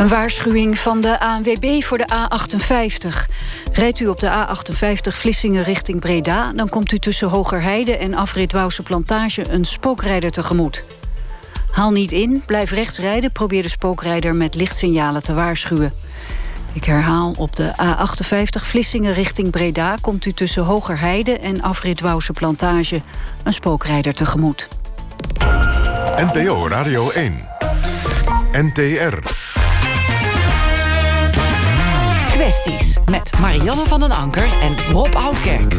Een waarschuwing van de ANWB voor de A58. Rijdt u op de A58 Vlissingen richting Breda... dan komt u tussen Hogerheide en afrit Wouwse Plantage... een spookrijder tegemoet. Haal niet in, blijf rechts rijden... probeer de spookrijder met lichtsignalen te waarschuwen. Ik herhaal, op de A58 Vlissingen richting Breda... komt u tussen Hogerheide en afrit Wouwse Plantage... een spookrijder tegemoet. NPO Radio 1. NTR. Met Marianne van den Anker en Rob Oudkerk.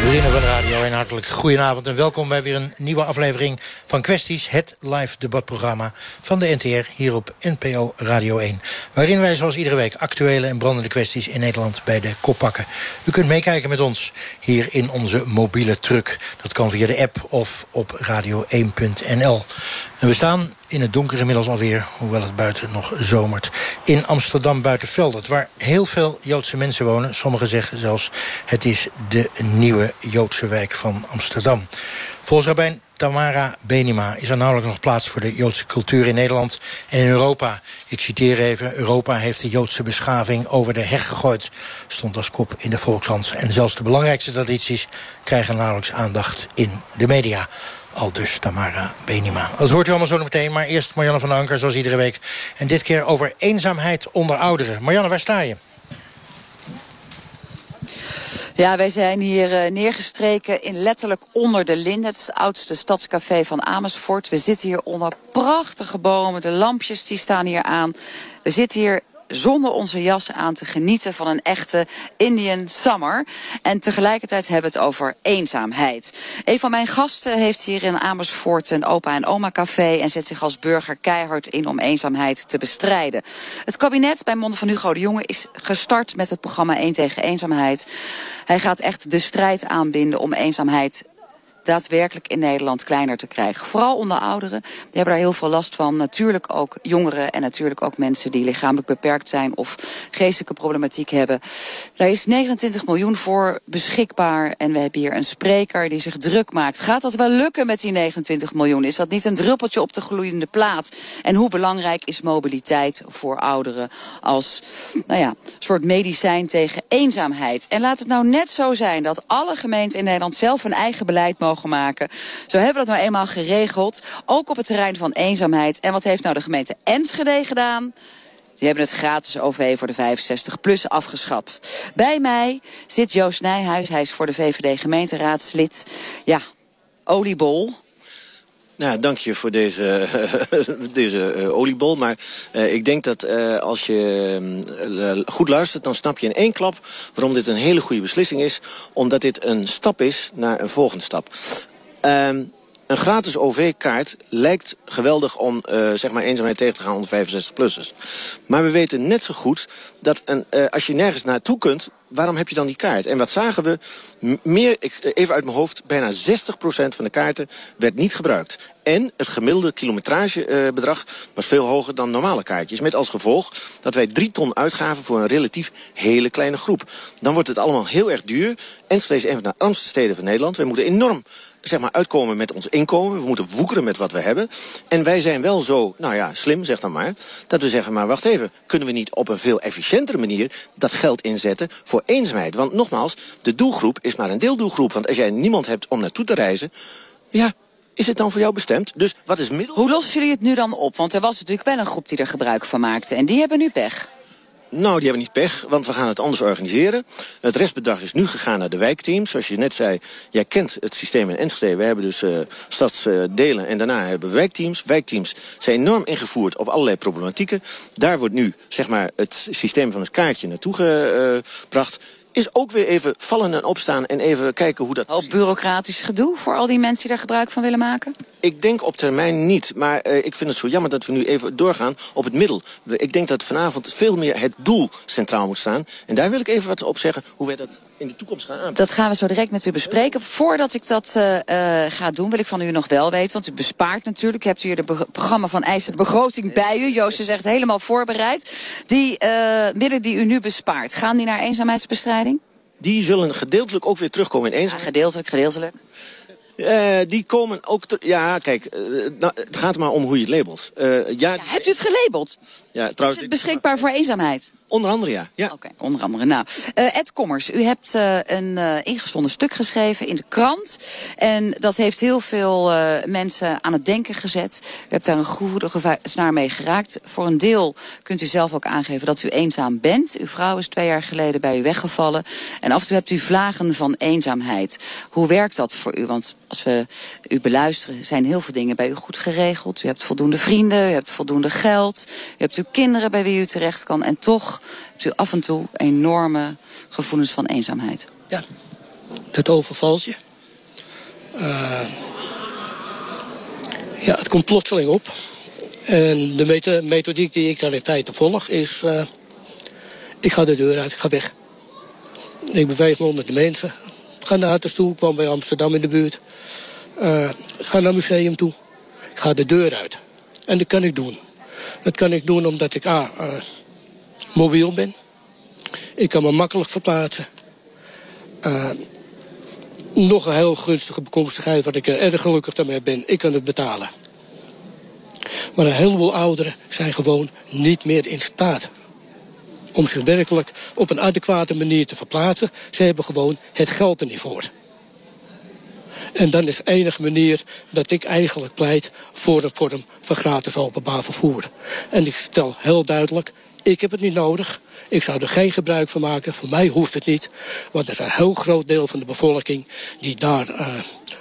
Vrienden van Radio 1, hartelijk goedenavond en welkom bij weer een nieuwe aflevering van Kwesties, het live debatprogramma van de NTR hier op NPO Radio 1. Waarin wij zoals iedere week actuele en brandende kwesties in Nederland bij de kop pakken. U kunt meekijken met ons hier in onze mobiele truck. Dat kan via de app of op radio1.nl. En we staan in het donker inmiddels alweer, hoewel het buiten nog zomert. In Amsterdam Buitenveldert, waar heel veel Joodse mensen wonen. Sommigen zeggen zelfs, het is de nieuwe Joodse wijk van Amsterdam. Volgens rabbijn Tamara Benima is er nauwelijks nog plaats voor de Joodse cultuur in Nederland en in Europa. Ik citeer even, Europa heeft de Joodse beschaving over de heg gegooid, stond als kop in de Volkshand. En zelfs de belangrijkste tradities krijgen nauwelijks aandacht in de media. Al dus Tamara Benima. Dat hoort u allemaal zo meteen, maar eerst Marianne van Anker, zoals iedere week. En dit keer over eenzaamheid onder ouderen. Marianne, waar sta je? Ja, wij zijn hier uh, neergestreken in letterlijk onder de Linde. Het het oudste stadscafé van Amersfoort. We zitten hier onder prachtige bomen. De lampjes die staan hier aan. We zitten hier zonder onze jas aan te genieten van een echte Indian summer. En tegelijkertijd hebben we het over eenzaamheid. Een van mijn gasten heeft hier in Amersfoort een opa en oma café... en zet zich als burger keihard in om eenzaamheid te bestrijden. Het kabinet bij monden van Hugo de Jonge is gestart met het programma 1 tegen eenzaamheid. Hij gaat echt de strijd aanbinden om eenzaamheid daadwerkelijk in Nederland kleiner te krijgen. Vooral onder ouderen. Die hebben daar heel veel last van. Natuurlijk ook jongeren en natuurlijk ook mensen die lichamelijk beperkt zijn of geestelijke problematiek hebben. Daar is 29 miljoen voor beschikbaar. En we hebben hier een spreker die zich druk maakt. Gaat dat wel lukken met die 29 miljoen? Is dat niet een druppeltje op de gloeiende plaat? En hoe belangrijk is mobiliteit voor ouderen als nou ja, soort medicijn tegen eenzaamheid? En laat het nou net zo zijn dat alle gemeenten in Nederland zelf een eigen beleid mogen mogen maken. Zo hebben we dat nou eenmaal geregeld. Ook op het terrein van eenzaamheid. En wat heeft nou de gemeente Enschede gedaan? Die hebben het gratis OV voor de 65-plus afgeschaft. Bij mij zit Joost Nijhuis. Hij is voor de VVD gemeenteraadslid. Ja, oliebol. Nou, dank je voor deze, deze uh, oliebol. Maar uh, ik denk dat uh, als je goed luistert, dan snap je in één klap waarom dit een hele goede beslissing is. Omdat dit een stap is naar een volgende stap. Ehm, een gratis OV-kaart lijkt geweldig om zeg maar eenzaamheid tegen te gaan onder 65-plussers. Maar we weten net zo goed dat een, als je nergens naartoe kunt, waarom heb je dan die kaart? En wat zagen we? Meer, ik, even uit mijn hoofd, bijna 60% van de kaarten werd niet gebruikt. En het gemiddelde kilometragebedrag was veel hoger dan normale kaartjes. Met als gevolg dat wij drie ton uitgaven voor een relatief hele kleine groep. Dan wordt het allemaal heel erg duur. Enschede is een van de armste steden van Nederland. Wij moeten enorm zeg maar, uitkomen met ons inkomen. We moeten woekeren met wat we hebben. En wij zijn wel zo, nou ja, slim zeg dan maar... dat we zeggen, maar wacht even, kunnen we niet op een veel efficiëntere manier... dat geld inzetten voor eenzaamheid? Want nogmaals, de doelgroep is maar een deeldoelgroep. Want als jij niemand hebt om naartoe te reizen... ja, is het dan voor jou bestemd? Dus wat is middel? Hoe lossen jullie het nu dan op? Want er was natuurlijk wel een groep die er gebruik van maakte. En die hebben nu pech. Nou, die hebben niet pech, want we gaan het anders organiseren. Het restbedrag is nu gegaan naar de wijkteams. Zoals je net zei, jij kent het systeem in Enschede. We hebben dus uh, stadsdelen en daarna hebben we wijkteams. Wijkteams zijn enorm ingevoerd op allerlei problematieken. Daar wordt nu zeg maar, het systeem van het kaartje naartoe gebracht is ook weer even vallen en opstaan en even kijken hoe dat... Al bureaucratisch gedoe voor al die mensen die daar gebruik van willen maken? Ik denk op termijn niet, maar uh, ik vind het zo jammer dat we nu even doorgaan op het middel. Ik denk dat vanavond veel meer het doel centraal moet staan. En daar wil ik even wat op zeggen, hoe wij dat in de toekomst gaan aanpakken. Dat gaan we zo direct met u bespreken. Voordat ik dat uh, uh, ga doen, wil ik van u nog wel weten, want u bespaart natuurlijk. U hebt hier het programma van IJzer Begroting bij u. Joost is echt helemaal voorbereid. Die middelen die u nu bespaart, gaan die naar eenzaamheidsbestrijding? Die zullen gedeeltelijk ook weer terugkomen in eenzaamheid. Ja, gedeeltelijk, gedeeltelijk. Uh, die komen ook... Ja, kijk, uh, nou, het gaat maar om hoe je het labelt. Uh, ja, ja, hebt u het gelabeld? Ja, trouwens, Is het beschikbaar voor eenzaamheid? Onder andere, ja. ja. Oké, onder andere. Nou, uh, Ed Kommers, u hebt uh, een uh, ingezonden stuk geschreven in de krant. En dat heeft heel veel mensen aan het denken gezet. U hebt daar een goede snaar mee geraakt. Voor een deel kunt u zelf ook aangeven dat u eenzaam bent. Uw vrouw is twee jaar geleden bij u weggevallen. En af en toe hebt u vlagen van eenzaamheid. Hoe werkt dat voor u? Want als we u beluisteren, zijn heel veel dingen bij u goed geregeld. U hebt voldoende vrienden, u hebt voldoende geld. U hebt kinderen bij wie u terecht kan. En toch hebt u af en toe enorme gevoelens van eenzaamheid. Ja, dat overvalt je. Uh, ja, het komt plotseling op. En de methodiek die ik daar in feite volg is... Uh, ik ga de deur uit, ik ga weg. Ik beweeg me onder de mensen. Ik ga naar Hatters toe, ik kwam bij Amsterdam in de buurt. Uh, ik ga naar het museum toe. Ik ga de deur uit. En dat kan ik doen. Dat kan ik doen omdat ik A, uh, mobiel ben. Ik kan me makkelijk verplaatsen. Uh, nog een heel gunstige bekomstigheid, wat ik er erg gelukkig mee ben. Ik kan het betalen. Maar een heleboel ouderen zijn gewoon niet meer in staat om zich werkelijk op een adequate manier te verplaatsen. Ze hebben gewoon het geld er niet voor. En dan is enige manier dat ik eigenlijk pleit voor een vorm van gratis openbaar vervoer. En ik stel heel duidelijk, ik heb het niet nodig. Ik zou er geen gebruik van maken. Voor mij hoeft het niet. Want er is een heel groot deel van de bevolking die daar uh,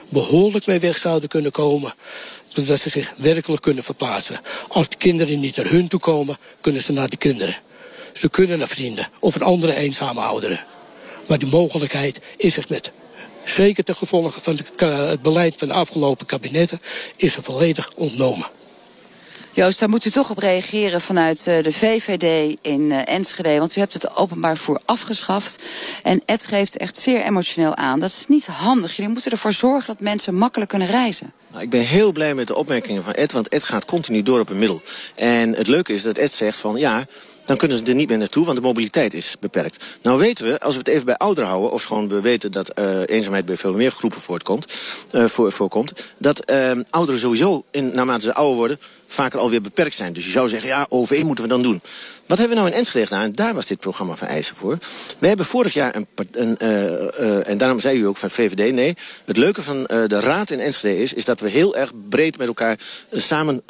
behoorlijk mee weg zouden kunnen komen. Zodat ze zich werkelijk kunnen verplaatsen. Als de kinderen niet naar hun toe komen, kunnen ze naar de kinderen. Ze kunnen naar vrienden of een andere eenzame ouderen. Maar die mogelijkheid is er met zeker ten gevolge van het beleid van de afgelopen kabinetten, is er volledig ontnomen. Joost, daar moet u toch op reageren vanuit eh, de VVD in eh, Enschede. Want u hebt het openbaar voor afgeschaft. En Ed geeft echt zeer emotioneel aan. Dat is niet handig. Jullie moeten ervoor zorgen dat mensen makkelijk kunnen reizen. Nou, ik ben heel blij met de opmerkingen van Ed, want Ed gaat continu door op een middel. En het leuke is dat Ed zegt van ja, dan kunnen ze er niet meer naartoe, want de mobiliteit is beperkt. Nou weten we, als we het even bij ouderen houden, of gewoon we weten dat uh, eenzaamheid bij veel meer groepen voor, voorkomt, dat uh, ouderen sowieso, in, naarmate ze ouder worden, vaker alweer beperkt zijn. Dus je zou zeggen, ja, OV moeten we dan doen. Wat hebben we nou in Enschede gedaan? En daar was dit programma van eisen voor. We hebben vorig jaar een, een uh, uh, en daarom zei u ook van VVD, nee. Het leuke van uh, de raad in Enschede is, is dat we heel erg breed met elkaar samen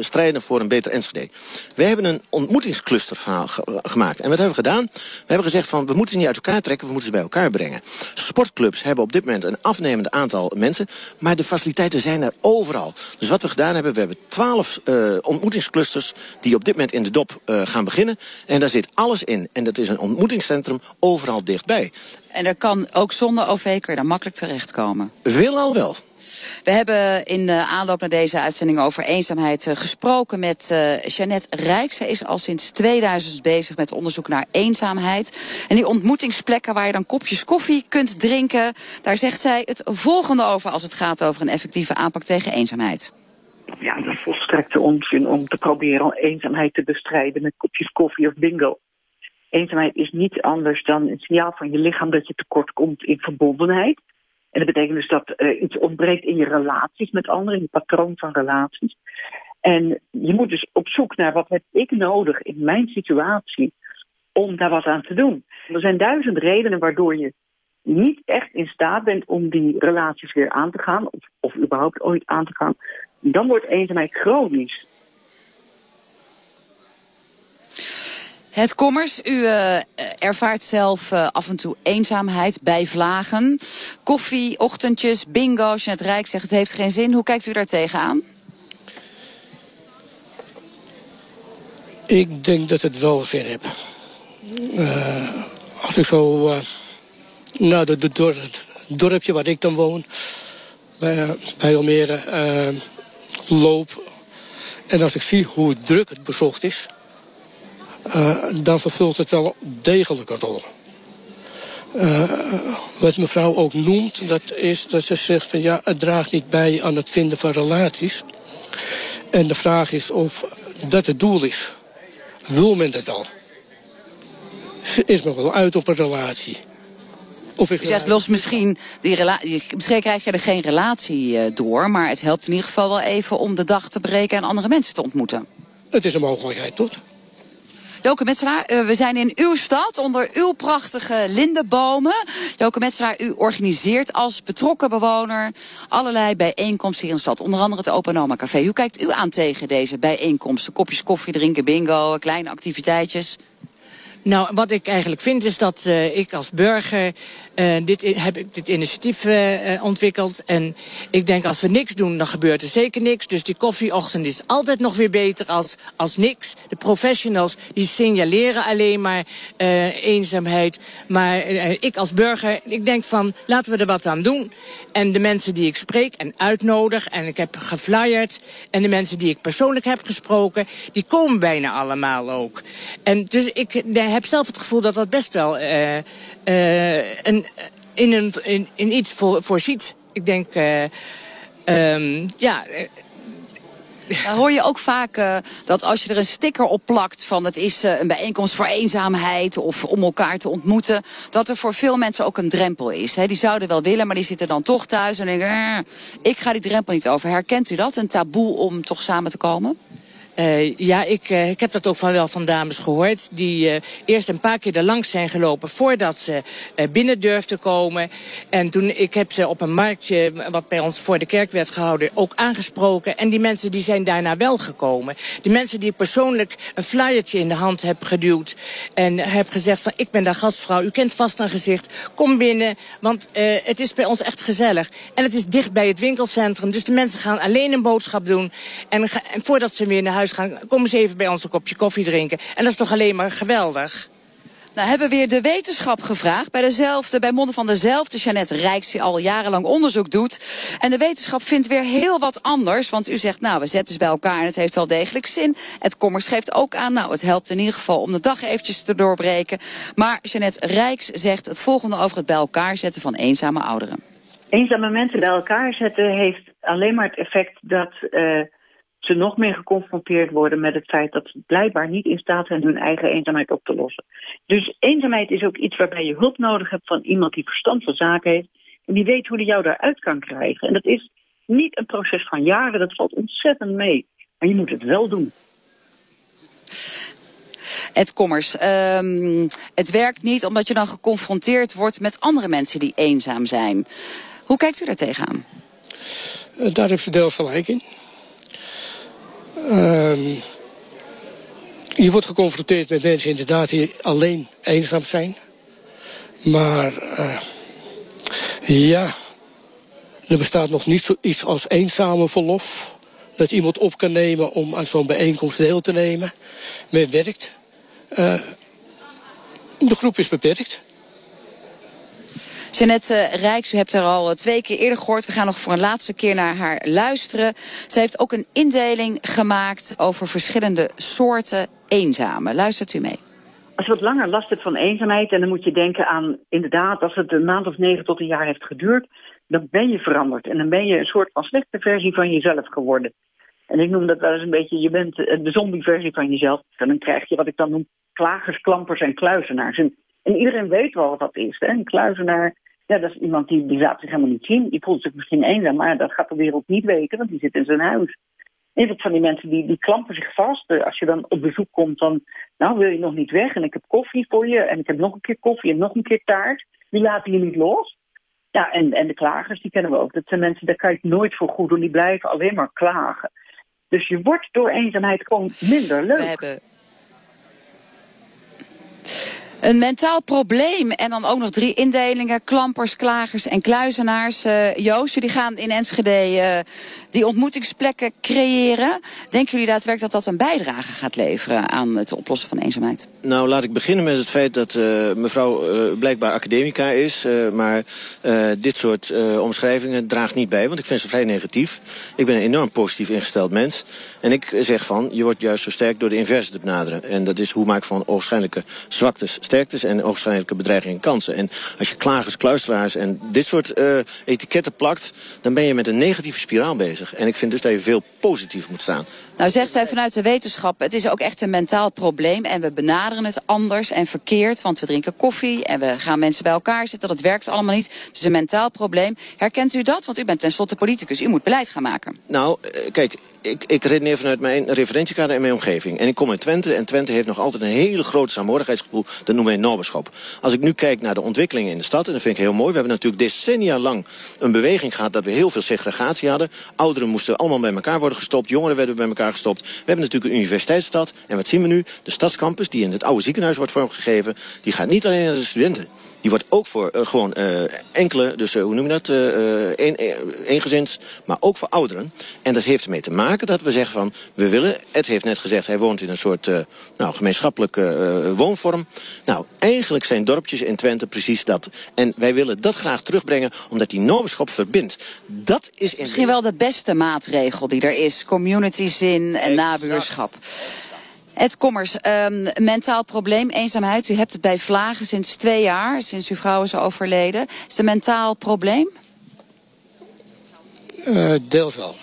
strijden voor een beter Enschede. We hebben een ontmoetingscluster ge gemaakt. En wat hebben we gedaan? We hebben gezegd van, we moeten ze niet uit elkaar trekken, we moeten ze bij elkaar brengen. Sportclubs hebben op dit moment een afnemend aantal mensen, maar de faciliteiten zijn er overal. Dus wat we gedaan hebben, we hebben twaalf ontmoetingsclusters die op dit moment in de dop gaan beginnen. En daar zit alles in. En dat is een ontmoetingscentrum overal dichtbij. En er kan ook zonder OV kun je daar makkelijk terechtkomen. al wel. We hebben in de aanloop naar deze uitzending over eenzaamheid uh, gesproken met uh, Jeannette Rijk. Zij is al sinds 2000 bezig met onderzoek naar eenzaamheid. En die ontmoetingsplekken waar je dan kopjes koffie kunt drinken, daar zegt zij het volgende over als het gaat over een effectieve aanpak tegen eenzaamheid ja, dat is volstrekte onzin om te proberen eenzaamheid te bestrijden met kopjes koffie of bingo. Eenzaamheid is niets anders dan een signaal van je lichaam dat je tekort komt in verbondenheid. En dat betekent dus dat uh, iets ontbreekt in je relaties met anderen, in je patroon van relaties. En je moet dus op zoek naar wat heb ik nodig in mijn situatie om daar wat aan te doen. Er zijn duizend redenen waardoor je niet echt in staat bent om die relaties weer aan te gaan, of, of überhaupt ooit aan te gaan dan wordt eenzaamheid chronisch. Het Kommers, u uh, ervaart zelf uh, af en toe eenzaamheid bij vlagen. Koffie, ochtendjes, bingo, als je het Rijk zegt het heeft geen zin. Hoe kijkt u daar tegenaan? Ik denk dat het wel zin heeft. Uh, als ik zo naar door het dorpje waar ik dan woon, bij, bij Almere, loop. En als ik zie hoe druk het bezocht is, uh, dan vervult het wel degelijk een rol. Uh, wat mevrouw ook noemt, dat is dat ze zegt van ja, het draagt niet bij aan het vinden van relaties. En de vraag is of dat het doel is. Wil men dat al? Is men wel uit op een relatie? Of ik zegt los misschien, die misschien krijg je er geen relatie uh, door, maar het helpt in ieder geval wel even om de dag te breken en andere mensen te ontmoeten. Het is een mogelijkheid, toch? Joke Metselaar, uh, we zijn in uw stad onder uw prachtige lindenbomen. Joke Metselaar, u organiseert als betrokken bewoner allerlei bijeenkomsten hier in de stad. Onder andere het Open Café. Hoe kijkt u aan tegen deze bijeenkomsten? Kopjes koffie drinken, bingo, kleine activiteitjes? Nou, wat ik eigenlijk vind is dat uh, ik als burger uh, dit, heb ik dit initiatief uh, ontwikkeld. En ik denk als we niks doen, dan gebeurt er zeker niks. Dus die koffieochtend is altijd nog weer beter als, als niks. De professionals die signaleren alleen maar eenzaamheid. Maar ik als burger, ik denk van laten we er wat aan doen. En de mensen die ik spreek en uitnodig en ik heb geflyerd. En de mensen die ik persoonlijk heb gesproken, die komen bijna allemaal ook. En dus ik heb zelf het gevoel dat dat best wel uh, uh, een, in, in, in iets voor, voorziet. Ik denk, uh, um, ja. Dan hoor je ook vaak dat als je er een sticker op plakt van het is een bijeenkomst voor eenzaamheid of om elkaar te ontmoeten, dat er voor veel mensen ook een drempel is. Die zouden wel willen, maar die zitten dan toch thuis en denken, ik ga die drempel niet over. Herkent u dat, een taboe om toch samen te komen? Uh, ja, ik, uh, ik heb dat ook van wel van dames gehoord. Die uh, eerst een paar keer er langs zijn gelopen voordat ze binnen durfden komen. En toen, ik heb ze op een marktje, wat bij ons voor de kerk werd gehouden, ook aangesproken. En die mensen die zijn daarna wel gekomen. Die mensen die persoonlijk een flyertje in de hand heb geduwd. En heb gezegd van, ik ben daar gastvrouw, u kent vast een gezicht. Kom binnen, want het is bij ons echt gezellig. En het is dicht bij het winkelcentrum. Dus de mensen gaan alleen een boodschap doen. En, en voordat ze weer naar huis gaan, kom eens even bij ons een kopje koffie drinken. En dat is toch alleen maar geweldig. Nou, hebben we weer de wetenschap gevraagd. Bij dezelfde, bij monden van dezelfde Jeannette Rijks, die al jarenlang onderzoek doet. En de wetenschap vindt weer heel wat anders. Want u zegt, nou, we zetten ze bij elkaar en het heeft wel degelijk zin. Het Kommers geeft ook aan, nou, het helpt in ieder geval om de dag eventjes te doorbreken. Maar Jeannette Rijks zegt het volgende over het bij elkaar zetten van eenzame ouderen. Eenzame mensen bij elkaar zetten heeft alleen maar het effect dat... Uh ze nog meer geconfronteerd worden met het feit dat ze blijkbaar niet in staat zijn hun eigen eenzaamheid op te lossen. Dus eenzaamheid is ook iets waarbij je hulp nodig hebt van iemand die verstand van zaken heeft en die weet hoe hij jou daaruit kan krijgen. En dat is niet een proces van jaren, dat valt ontzettend mee. Maar je moet het wel doen. Ed Kommers, um, het werkt niet omdat je dan geconfronteerd wordt met andere mensen die eenzaam zijn. Hoe kijkt u daar tegenaan? Uh, daar heeft u deels gelijk in. Uh, je wordt geconfronteerd met mensen inderdaad die alleen eenzaam zijn. Maar uh, ja, er bestaat nog niet zoiets als eenzame verlof. Dat iemand op kan nemen om aan zo'n bijeenkomst deel te nemen. Men werkt. Uh, de groep is beperkt. Jeannette Rijks, u hebt haar al eh, twee keer eerder gehoord. We gaan nog voor een laatste keer naar haar luisteren. Zij heeft ook een indeling gemaakt over verschillende soorten eenzamen. Luistert u mee? Als je wat langer last hebt van eenzaamheid, en dan moet je denken aan, inderdaad, als het een maand of negen tot een jaar heeft geduurd, dan ben je veranderd. En dan ben je een soort van slechte versie van jezelf geworden. En ik noem dat wel eens een beetje, je bent eh, de zombie-versie van jezelf. En dan krijg je wat ik dan noem klagers, klampers en kluizenaars. En, en iedereen weet wel wat dat is. Hè? Een kluizenaar ja, dat is iemand die, die laat zich helemaal niet zien. Die voelt zich misschien eenzaam, maar dat gaat de wereld niet weten, want die zit in zijn huis. En dat van die mensen die, die klampen zich vast. Eh, als je dan op bezoek komt, dan nou wil je nog niet weg en ik heb koffie voor je en ik heb nog een keer koffie en nog een keer taart. Die laten je niet los. Ja, en, en de klagers, die kennen we ook. Dat zijn mensen, daar kan je het nooit voor goed doen. Die blijven alleen maar klagen. Dus je wordt door eenzaamheid gewoon minder leuk. We hebben een mentaal probleem. En dan ook nog drie indelingen. Klampers, klagers en kluizenaars. Uh, Joost, jullie gaan in Enschede uh, die ontmoetingsplekken creëren. Denken jullie daadwerkelijk dat dat een bijdrage gaat leveren aan het oplossen van eenzaamheid? Nou, laat ik beginnen met het feit dat uh, mevrouw blijkbaar academica is. maar dit soort omschrijvingen draagt niet bij, want ik vind ze vrij negatief. Ik ben een enorm positief ingesteld mens. En ik zeg van, je wordt juist zo sterk door de inverse te benaderen. En dat is hoe maak ik van oogschijnlijke zwaktes sterktes en oogschijnlijke bedreigingen en kansen. En als je klagers, kluisteraars en dit soort uh, etiketten plakt, dan ben je met een negatieve spiraal bezig. En ik vind dus dat je veel positief moet staan. Nou zegt zij vanuit de wetenschap, het is ook echt een mentaal probleem. En we benaderen het anders en verkeerd. Want we drinken koffie en we gaan mensen bij elkaar zitten. Dat werkt allemaal niet. Het is een mentaal probleem. Herkent u dat? Want u bent tenslotte politicus. U moet beleid gaan maken. Nou, eh, kijk, ik, ik redeneer vanuit mijn referentiekader en mijn omgeving. En ik kom uit Twente en Twente heeft nog altijd een hele groot saamhorigheidsgevoel. Dat noemen wij noberschap. Als ik nu kijk naar de ontwikkelingen in de stad, en dat vind ik heel mooi. We hebben natuurlijk decennia lang een beweging gehad dat we heel veel segregatie hadden. Ouderen moesten allemaal bij elkaar worden gestopt. Jongeren werden bij elkaar We hebben natuurlijk een universiteitsstad. En wat zien we nu? De stadscampus, die in het oude ziekenhuis wordt vormgegeven... die gaat niet alleen naar de studenten. Die wordt ook voor uh, gewoon uh, enkele, dus uh, hoe noem je dat, een, eengezins, maar ook voor ouderen. En dat heeft ermee te maken dat we zeggen van, we willen, Ed heeft net gezegd, hij woont in een soort nou, gemeenschappelijke woonvorm. Nou, eigenlijk zijn dorpjes in Twente precies dat. En wij willen dat graag terugbrengen, omdat die noberschap verbindt. Dat is Misschien wel de beste maatregel die er is, community zin en nabuurschap. Het Kommers, um, mentaal probleem, eenzaamheid. U hebt het bij Vlagen sinds twee jaar, sinds uw vrouw is overleden. Is het een mentaal probleem? Uh, deels wel.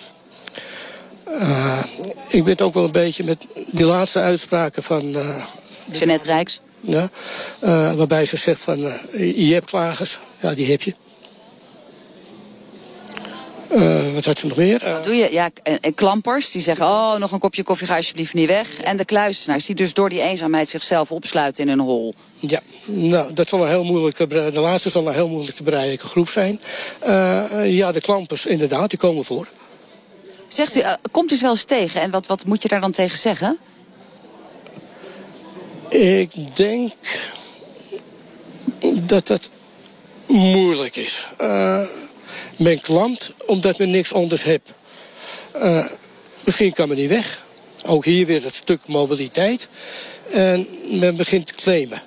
Uh, ik ben het ook wel een beetje met die laatste uitspraken van... Uh, Jeanette Rijks. Ja, waarbij ze zegt van, je hebt klagers. Ja, die heb je. Uh, wat had ze nog meer? Wat doe je? Ja, en, klampers die zeggen, oh, nog een kopje koffie, ga alsjeblieft niet weg. En de kluisenaars die dus door die eenzaamheid zichzelf opsluiten in een hol. Ja, nou, dat zal een heel moeilijk, de laatste zal een heel moeilijk te bereiken groep zijn. Uh, ja, de klampers inderdaad, die komen voor. Zegt u, komt u ze wel eens tegen en wat, wat moet je daar dan tegen zeggen? Ik denk dat dat moeilijk is. Uh, men klampt omdat men niks anders heeft. Uh, misschien kan men niet weg. Ook hier weer het stuk mobiliteit. En men begint te claimen.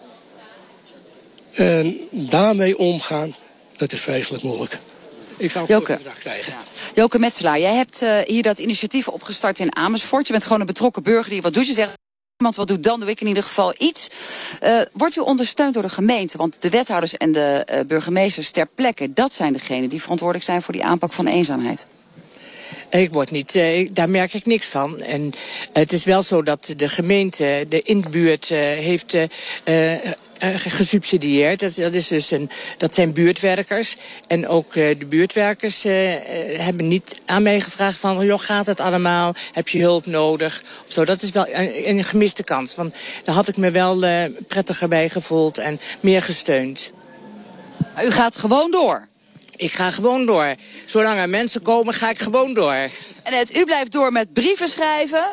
En daarmee omgaan, dat is vreselijk moeilijk. Ik zou een bedrag krijgen. Ja. Joke Metselaar, jij hebt uh, hier dat initiatief opgestart in Amersfoort. Je bent gewoon een betrokken burger die wat doet. Je zegt, iemand wat doet, dan doe ik in ieder geval iets. Uh, wordt u ondersteund door de gemeente? Want de wethouders en de uh, burgemeesters ter plekke... dat zijn degenen die verantwoordelijk zijn voor die aanpak van eenzaamheid. Ik word niet, uh, daar merk ik niks van. En het is wel zo dat de gemeente, de in de buurt, heeft gesubsidieerd. Dat, dat, is dus een, dat zijn buurtwerkers. En ook uh, de buurtwerkers uh, hebben niet aan mij gevraagd van... joh, gaat het allemaal? Heb je hulp nodig? Of zo. Dat is wel een, een gemiste kans. Want daar had ik me wel prettiger bij gevoeld en meer gesteund. U gaat gewoon door? Ik ga gewoon door. Zolang er mensen komen, ga ik gewoon door. En het, u blijft door met brieven schrijven,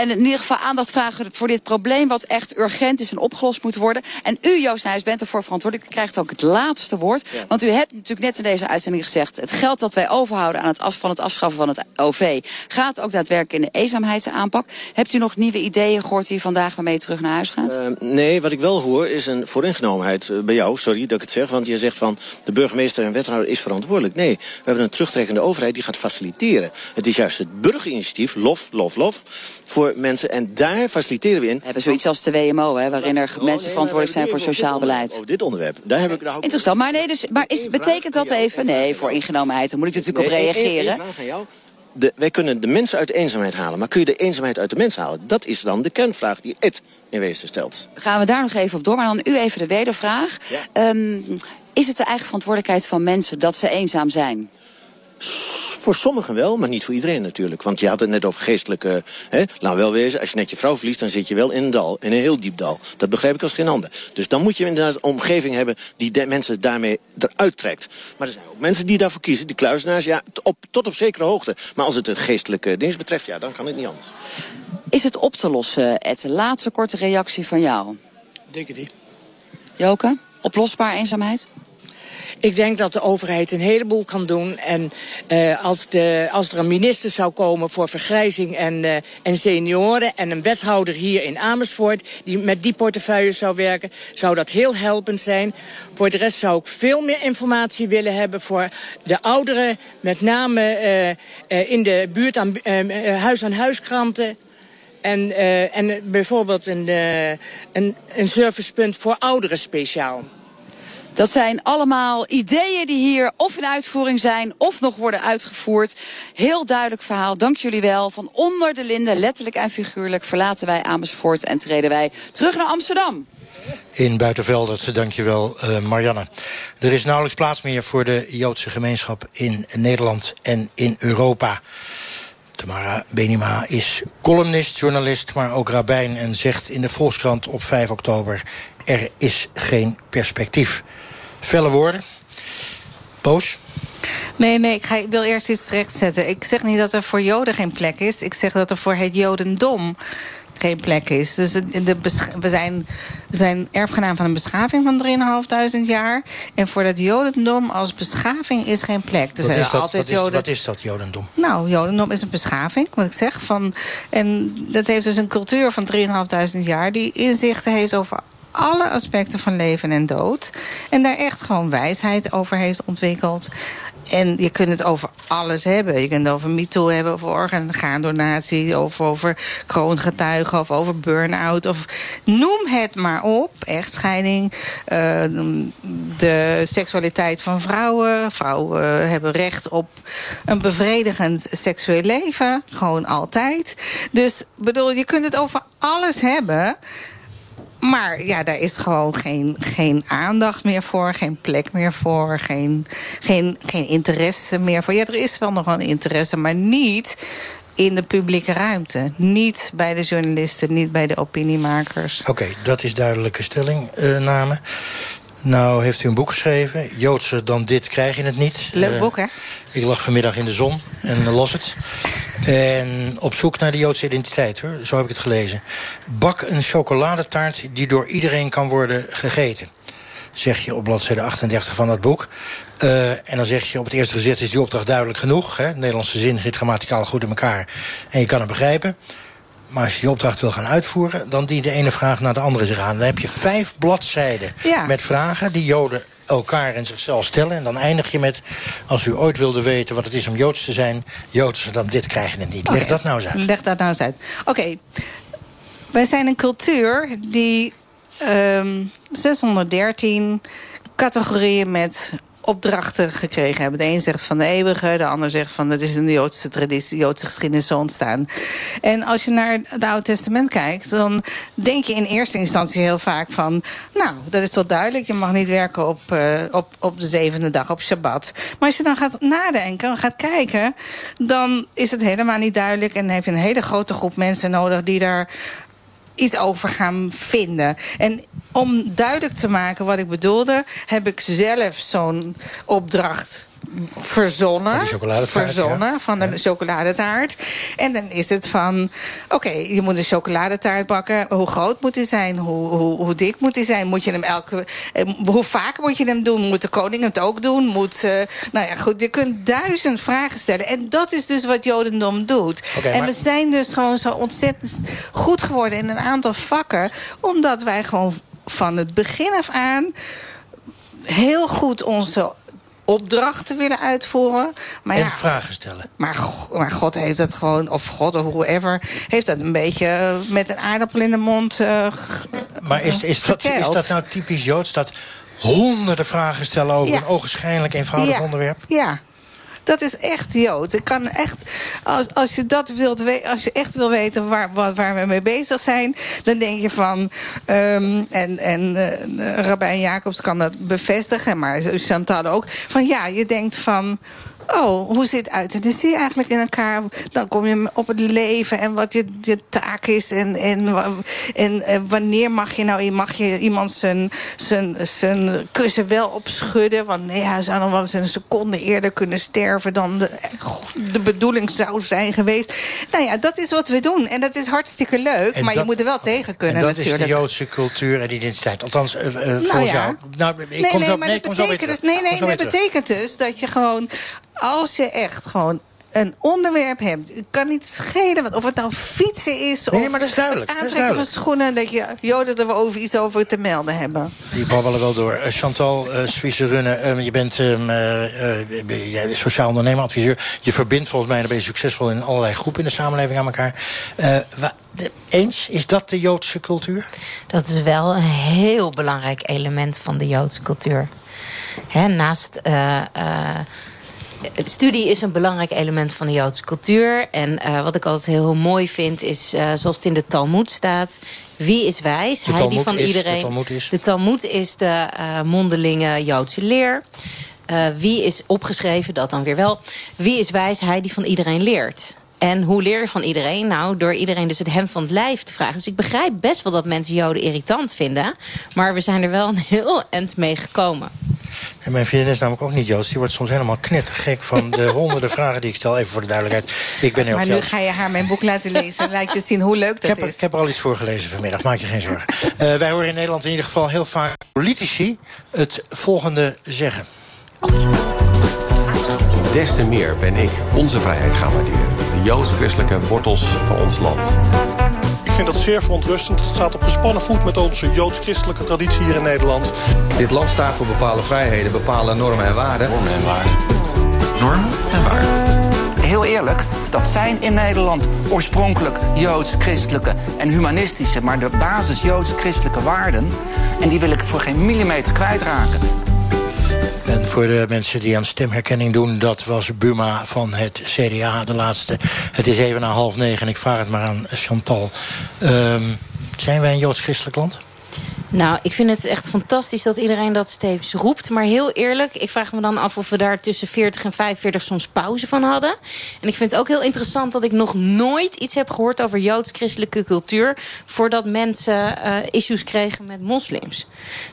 en in ieder geval aandacht vragen voor dit probleem... wat echt urgent is en opgelost moet worden. En u, Joost Nijs, bent ervoor verantwoordelijk. U krijgt ook het laatste woord. Want u hebt natuurlijk net in deze uitzending gezegd... het geld dat wij overhouden aan het af, van het afschaffen van het OV... gaat ook daadwerkelijk in de eenzaamheidsaanpak. Hebt u nog nieuwe ideeën gehoord die vandaag waarmee terug naar huis gaat? Uh, nee, wat ik wel hoor is een vooringenomenheid uh, bij jou. Sorry dat ik het zeg, want je zegt van... de burgemeester en wethouder is verantwoordelijk. Nee, we hebben een terugtrekkende overheid die gaat faciliteren. Het is juist het burgerinitiatief, lof, lof, lof... voor mensen. En daar faciliteren we in. We hebben zoiets als de WMO, hè, waarin er oh, mensen verantwoordelijk zijn voor sociaal beleid. Oh, dit onderwerp. Daar heb ik nou Interessant. Maar, nee, dus, maar is, betekent dat even? Nee, voor ingenomenheid. Daar moet ik natuurlijk op reageren. De, wij kunnen de mensen uit de eenzaamheid halen. Maar kun je de eenzaamheid uit de mensen halen? Dat is dan de kernvraag die Ed in wezen stelt. Gaan we daar nog even op door. Maar dan u even de wedervraag. Um, is het de eigen verantwoordelijkheid van mensen dat ze eenzaam zijn? Voor sommigen wel, maar niet voor iedereen natuurlijk. Want je had het net over geestelijke... Hè, laat wel wezen, als je net je vrouw verliest... dan zit je wel in een dal, in een heel diep dal. Dat begrijp ik als geen ander. Dus dan moet je inderdaad een omgeving hebben... die de mensen daarmee eruit trekt. Maar er zijn ook mensen die daarvoor kiezen. Die kluizenaars, ja, op, tot op zekere hoogte. Maar als het een geestelijke ding betreft, ja, dan kan het niet anders. Is het op te lossen, Ed? Laatste korte reactie van jou. Denk je niet. Joke, oplosbaar eenzaamheid? Ik denk dat de overheid een heleboel kan doen. En uh, als, de, als er een minister zou komen voor vergrijzing en, uh, en senioren... en een wethouder hier in Amersfoort die met die portefeuille zou werken... zou dat heel helpend zijn. Voor de rest zou ik veel meer informatie willen hebben voor de ouderen... met name uh, in de buurt aan huis-aan-huiskranten... En, en bijvoorbeeld een, een servicepunt voor ouderen speciaal. Dat zijn allemaal ideeën die hier of in uitvoering zijn of nog worden uitgevoerd. Heel duidelijk verhaal, dank jullie wel. Van onder de linden, letterlijk en figuurlijk, verlaten wij Amersfoort en treden wij terug naar Amsterdam. In Buitenveldert, dankjewel uh, Marianne. Er is nauwelijks plaats meer voor de Joodse gemeenschap in Nederland en in Europa. Tamara Benima is columnist, journalist, maar ook rabbijn... en zegt in de Volkskrant op 5 oktober... er is geen perspectief. Felle woorden. Boos? Nee, nee, ik, ga, ik wil eerst iets rechtzetten. Ik zeg niet dat er voor Joden geen plek is. Ik zeg dat er voor het Jodendom geen plek is. Dus de, we, zijn, zijn erfgenaam van een beschaving van 3.500 jaar. En voor dat Jodendom als beschaving is geen plek. Dus wat, is dat, altijd wat, Joden... is, wat is dat Jodendom? Nou, Jodendom is een beschaving, wat ik zeg. Van, en dat heeft dus een cultuur van 3.500 jaar... die inzichten heeft over alle aspecten van leven en dood. En daar echt gewoon wijsheid over heeft ontwikkeld. En je kunt het over alles hebben. Je kunt het over MeToo hebben, over orgaandonatie... of over kroongetuigen, of over burn-out. Of noem het maar op. Echtscheiding, uh, de seksualiteit van vrouwen. Vrouwen hebben recht op een bevredigend seksueel leven. Gewoon altijd. Dus bedoel, je kunt het over alles hebben... Maar ja, daar is gewoon geen, geen aandacht meer voor, geen plek meer voor, geen, geen, geen interesse meer voor. Ja, er is wel nog een interesse, maar niet in de publieke ruimte. Niet bij de journalisten, niet bij de opiniemakers. Oké, dat is duidelijke stellingname. Nou heeft u een boek geschreven. Joodse dan dit krijg je het niet. Leuk boek, hè? Ik lag vanmiddag in de zon en las het. En op zoek naar de Joodse identiteit, hoor. Zo heb ik het gelezen. Bak een chocoladetaart die door iedereen kan worden gegeten. Zeg je op bladzijde 38 van dat boek. Uh, en dan zeg je op het eerste gezicht is die opdracht duidelijk genoeg. Hè? Nederlandse zin zit grammaticaal goed in elkaar. En je kan het begrijpen. Maar als je die opdracht wil gaan uitvoeren... dan dient de ene vraag naar de andere zich aan. Dan heb je vijf bladzijden met vragen die Joden elkaar en zichzelf stellen. En dan eindig je met, als u ooit wilde weten wat het is om Joods te zijn... Joods, dan dit krijgen het niet. Leg dat nou eens uit. Leg dat nou eens uit. Oké, wij zijn een cultuur die um, ehm, 613 categorieën met opdrachten gekregen hebben. De een zegt van de eeuwige, de ander zegt van het is in de Joodse traditie, Joodse geschiedenis zo ontstaan. En als je naar het Oude Testament kijkt, dan denk je in eerste instantie heel vaak van, nou, dat is toch duidelijk, je mag niet werken op, uh, op, op de zevende dag, op Shabbat. Maar als je dan gaat nadenken, gaat kijken, dan is het helemaal niet duidelijk en dan heb je een hele grote groep mensen nodig die daar iets over gaan vinden. En om duidelijk te maken wat ik bedoelde, heb ik zelf zo'n opdracht verzonnen. Van verzonnen van de chocoladetaart. En dan is het van, oké, je moet een chocoladetaart bakken. Hoe groot moet die zijn? Hoe, hoe, hoe dik moet die zijn? Moet je hem elke, eh, hoe vaak moet je hem doen? Moet de koning het ook doen? Moet, uh, nou ja, goed, je kunt duizend vragen stellen. En dat is dus wat Jodendom doet. en we zijn dus gewoon zo ontzettend goed geworden in een aantal vakken. Omdat wij gewoon van het begin af aan heel goed onze opdrachten willen uitvoeren. Maar en ja, vragen stellen. Maar, maar God heeft dat gewoon, of God of whoever... heeft dat een beetje met een aardappel in de mond uh, Maar is, is, dat, is dat nou typisch Joods... dat honderden vragen stellen over een ogenschijnlijk eenvoudig onderwerp? Ja, dat is echt Jood. Ik kan echt, als, als je dat wilt als je echt wil weten waar, waar, waar we mee bezig zijn, dan denk je van. Um, en en uh, Rabijn Jacobs kan dat bevestigen, maar Chantal ook. Van ja, je denkt van oh, hoe zit euthanasie eigenlijk in elkaar? Dan kom je op het leven en wat je, je taak is. En, en, en, wanneer mag je nou mag je iemand zijn, zijn, zijn kussen wel opschudden? Want nee, hij zou nog wel eens een seconde eerder kunnen sterven dan de, de bedoeling zou zijn geweest. Nou ja, dat is wat we doen. En dat is hartstikke leuk, maar je moet er wel tegen kunnen en dat natuurlijk. is de Joodse cultuur en identiteit. Althans, uh, nou ja. jou. Nou, ik nee, kom nee, zo, maar nee, dat betekent dus, nee, nee, dat betekent dus dat je gewoon als je echt gewoon een onderwerp hebt. Het kan niet schelen of het nou fietsen is... Nee, maar dat is duidelijk. het aantrekken van schoenen... dat je joden er over iets over te melden hebben. Die babbelen wel door. Uh, Chantal uh, Suisse Runne, uh, je bent uh, sociaal ondernemer, adviseur. Je verbindt volgens mij, dan ben je succesvol... in allerlei groepen in de samenleving aan elkaar. eens, is dat de Joodse cultuur? Dat is wel een heel belangrijk element van de Joodse cultuur. Hè, naast... Studie is een belangrijk element van de Joodse cultuur. En uh, wat ik altijd heel mooi vind is, uh, zoals het in de Talmud staat... wie is wijs? Hij die van is, iedereen. De Talmud is, de Talmud is de uh, mondelinge Joodse leer. wie is opgeschreven, dat dan weer wel. Wie is wijs? Hij die van iedereen leert. En hoe leer je van iedereen? Nou, door iedereen dus het hem van het lijf te vragen. Dus ik begrijp best wel dat mensen Joden irritant vinden. Maar we zijn er wel een heel eind mee gekomen. En mijn vriendin is namelijk ook niet Joods. Die wordt soms helemaal knettergek van de honderden vragen die ik stel. Even voor de duidelijkheid. Ik ben heel Maar nu ga je haar mijn boek laten lezen. Laat je zien hoe leuk dat ik heb, is. Ik heb er al iets voor gelezen vanmiddag. Maak je geen zorgen. Uh, wij horen in Nederland in ieder geval heel vaak politici het volgende zeggen. Des te meer ben ik onze vrijheid gaan waarderen. De joods-christelijke wortels van ons land. Ik vind dat zeer verontrustend. Het staat op gespannen voet met onze joods-christelijke traditie hier in Nederland. Dit land staat voor bepaalde vrijheden, bepaalde normen en waarden. Normen en waarden. Normen en waarden. Heel eerlijk, dat zijn in Nederland oorspronkelijk joods-christelijke en humanistische... maar de basis joods-christelijke waarden. En die wil ik voor geen millimeter kwijtraken. Voor de mensen die aan stemherkenning doen... dat was Buma van het CDA, de laatste. Het is even na half negen en ik vraag het maar aan Chantal. Um, zijn wij een joods-christelijk land? Nou, ik vind het echt fantastisch dat iedereen dat steeds roept. Maar heel eerlijk, ik vraag me dan af of we daar tussen 40 en 45 soms pauze van hadden. En ik vind het ook heel interessant dat ik nog nooit iets heb gehoord over joods-christelijke cultuur. voordat mensen uh, issues kregen met moslims.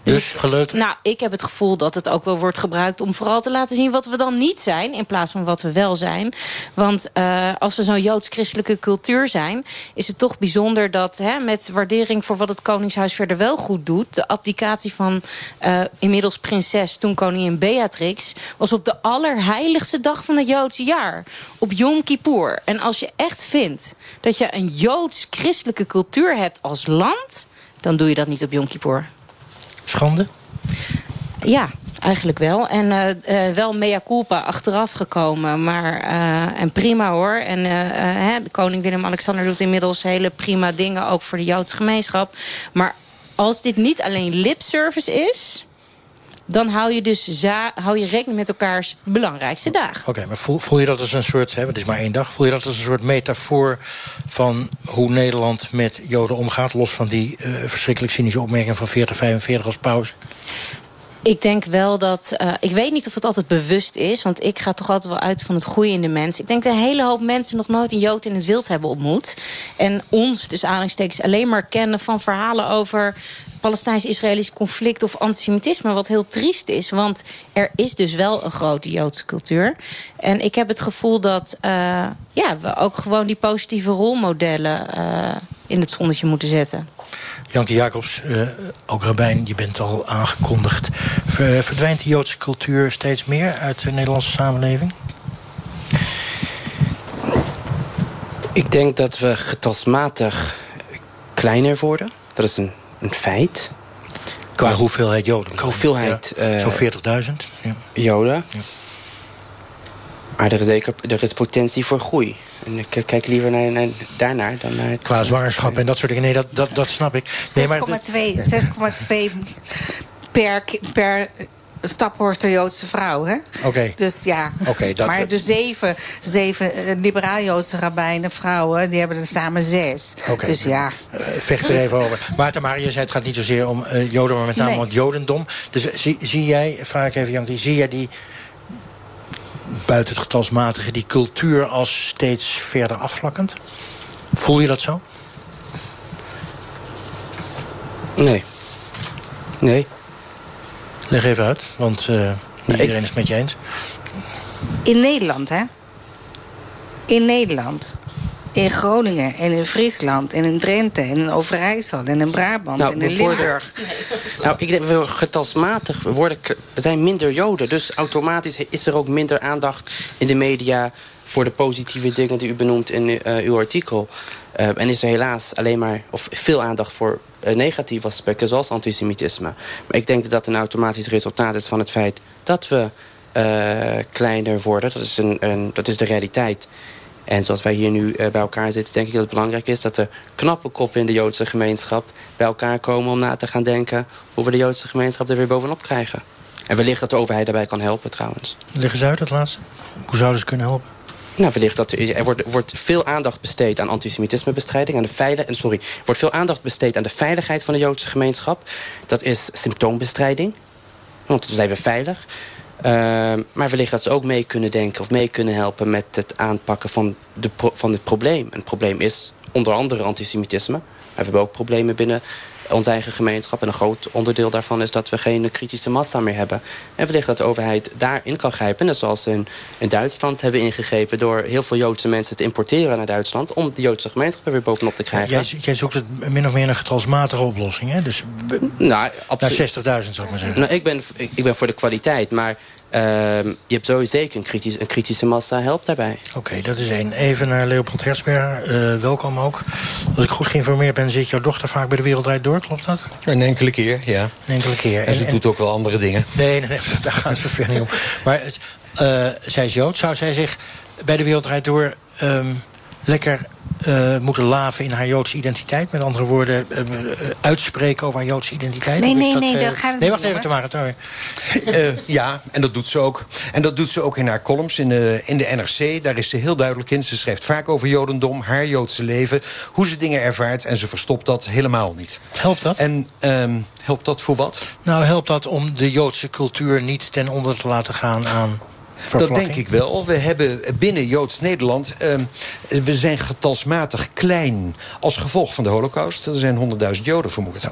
Dus, dus geluid? Nou, ik heb het gevoel dat het ook wel wordt gebruikt om vooral te laten zien wat we dan niet zijn. in plaats van wat we wel zijn. Want uh, als we zo'n joods-christelijke cultuur zijn, is het toch bijzonder dat hè, met waardering voor wat het Koningshuis verder wel goed doet. De abdicatie van uh, inmiddels prinses, toen koningin Beatrix... was op de allerheiligste dag van het Joodse jaar. Op Yom Kippur. En als je echt vindt dat je een Joods-christelijke cultuur hebt als land... dan doe je dat niet op Yom Kippur. Schande? Ja, Eigenlijk wel. En uh, uh, wel mea culpa achteraf gekomen. Maar, uh, en prima hoor. En hè, koning Willem-Alexander doet inmiddels hele prima dingen... ook voor de Joodse gemeenschap. Maar als dit niet alleen lipservice is dan hou je dus hou je rekening met elkaars belangrijkste dagen. Oké, maar voel, voel je dat als een soort, hè, het is maar één dag... voel je dat als een soort metafoor van hoe Nederland met Joden omgaat... los van die uh, verschrikkelijk cynische opmerking van 40, 45 als pauze? Ik denk wel dat... Uh, ik weet niet of het altijd bewust is. Want ik ga toch altijd wel uit van het goede in de mens. Ik denk dat een hele hoop mensen nog nooit een Jood in het wild hebben ontmoet. En ons, dus aanhalingstekens, alleen maar kennen van verhalen over... Palestijns-Israëlisch conflict of antisemitisme. Wat heel triest is. Want er is dus wel een grote Joodse cultuur. En ik heb het gevoel dat uh, ja, we ook gewoon die positieve rolmodellen... Uh, in het zonnetje moeten zetten. Janke Jacobs, uh, ook rabbijn, je bent al aangekondigd. Verdwijnt de Joodse cultuur steeds meer uit de Nederlandse samenleving? Ik denk dat we getalsmatig kleiner worden. Dat is een, een feit. Qua hoeveelheid Joden? Qua hoeveelheid. Ja, Zo'n 40.000 ja. Joden. Ja. Maar er is, zeker, er is potentie voor groei. En ik kijk liever naar, naar, daarnaar dan naar... Qua zwangerschap en dat soort dingen. Nee, dat, dat, dat snap ik. 6,2 per, per staphorster Joodse vrouw, hè? Oké. Okay. Dus ja. Okay, dat, maar de zeven, zeven uh, liberaal-Joodse rabbijnen, vrouwen, die hebben er samen zes. Okay. Dus ja. Uh, vecht er even over. Maar Tamara, je zei het gaat niet zozeer om uh, Joden, maar met name nee. om het Jodendom. Dus zie, zie jij, vraag ik even Jankie, zie jij die buiten het getalsmatige, die cultuur als steeds verder afvlakkend? Voel je dat zo? Nee. Nee. Leg even uit, want uh, niet iedereen is het met je eens. In Nederland, hè? In Nederland. In Groningen en in Friesland en in Drenthe en in Overijssel en in Brabant nou, en in Limburg. Nou, ik denk, getalsmatig worden, we zijn minder Joden. Dus automatisch is er ook minder aandacht in de media... voor de positieve dingen die u benoemt in uh, uw artikel. Uh, en is er helaas alleen maar, of veel aandacht voor uh, negatieve aspecten... zoals antisemitisme. Maar ik denk dat dat een automatisch resultaat is van het feit... dat we kleiner worden. Dat is, een, een, dat is de realiteit. En zoals wij hier nu uh, bij elkaar zitten, denk ik dat het belangrijk is... dat de knappe koppen in de Joodse gemeenschap bij elkaar komen... om na te gaan denken hoe we de Joodse gemeenschap er weer bovenop krijgen. En wellicht dat de overheid daarbij kan helpen trouwens. Leg eens uit, dat laatste. Hoe zouden ze kunnen helpen? Nou, wellicht dat er, er wordt, wordt veel aandacht besteed aan antisemitismebestrijding. Aan de veilig, sorry, er wordt veel aandacht besteed aan de veiligheid van de Joodse gemeenschap. Dat is symptoombestrijding. Want dan zijn we veilig. Uh, maar wellicht dat ze ook mee kunnen denken of mee kunnen helpen met het aanpakken van, de van het probleem. En het probleem is onder andere antisemitisme. We hebben ook problemen binnen onze eigen gemeenschap. En een groot onderdeel daarvan is dat we geen kritische massa meer hebben. En wellicht dat de overheid daarin kan grijpen. Net zoals ze in, in Duitsland hebben ingegrepen... door heel veel Joodse mensen te importeren naar Duitsland... om de Joodse gemeenschap er weer bovenop te krijgen. Jij, jij zoekt het min of meer een getalsmatige oplossing, hè? Dus nou, naar 60.000 zou ik maar zeggen. Nou, ik, ben, ik, ik ben voor de kwaliteit, maar... Uh, je hebt sowieso een, kritisch, een kritische massa helpt daarbij. Oké, okay, dat is één. Even naar Leopold Hersberger. Uh, welkom ook. Als ik goed geïnformeerd ben, zit jouw dochter vaak bij de Wereldrijd Door, klopt dat? Een enkele keer, ja. Een enkele keer. En, en ze en, doet ook wel andere dingen. Nee, nee, nee daar gaan ze ver niet om. Maar uh, zij is Jood. Zou zij zich bij de Wereldrijd Door um, lekker uh, moeten laven in haar Joodse identiteit? Met andere woorden, uh, uitspreken over haar Joodse identiteit? Nee, nee, dat, nee, dat gaat Nee, wacht even, Tamara. Sorry. Uh, ja, en dat doet ze ook. En dat doet ze ook in haar columns in de, in de NRC. Daar is ze heel duidelijk in. Ze schrijft vaak over Jodendom, haar Joodse leven... hoe ze dingen ervaart en ze verstopt dat helemaal niet. Helpt dat? En um, helpt dat voor wat? Nou, helpt dat om de Joodse cultuur niet ten onder te laten gaan aan... Dat denk ik wel. We hebben binnen Joods-Nederland... Uh, we zijn getalsmatig klein als gevolg van de holocaust. Er zijn 100.000 Joden vermoord.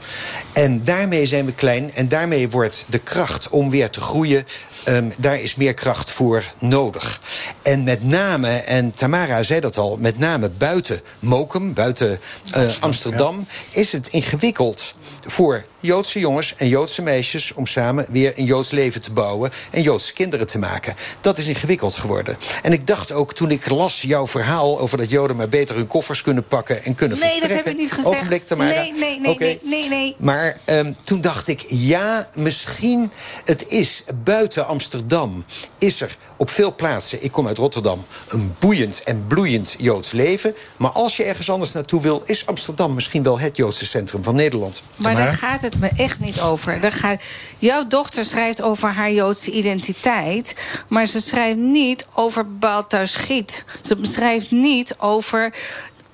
En daarmee zijn we klein. En daarmee wordt de kracht om weer te groeien... Um, daar is meer kracht voor nodig. En met name, en Tamara zei dat al... met name buiten Mokum, buiten uh, Amsterdam... Is het ingewikkeld voor Joodse jongens en Joodse meisjes... om samen weer een Joods leven te bouwen en Joodse kinderen te maken. Dat is ingewikkeld geworden. En ik dacht ook toen ik las jouw verhaal... over dat Joden maar beter hun koffers kunnen pakken en kunnen nee, vertrekken. Nee, dat heb ik niet gezegd. Ogenblik, Tamara. Nee, nee, nee, okay. nee, nee, nee. Maar um, toen dacht ik, ja, misschien... het is buiten Amsterdam, is er op veel plaatsen... ik kom uit Rotterdam, een boeiend en bloeiend Joods leven. Maar als je ergens anders naartoe wil... is Amsterdam misschien wel het Joodse centrum van Nederland. Maar daar gaat het me echt niet over. Daar gaat, jouw dochter schrijft over haar Joodse identiteit... maar ze schrijft niet over Balthar Schiet. Ze beschrijft niet over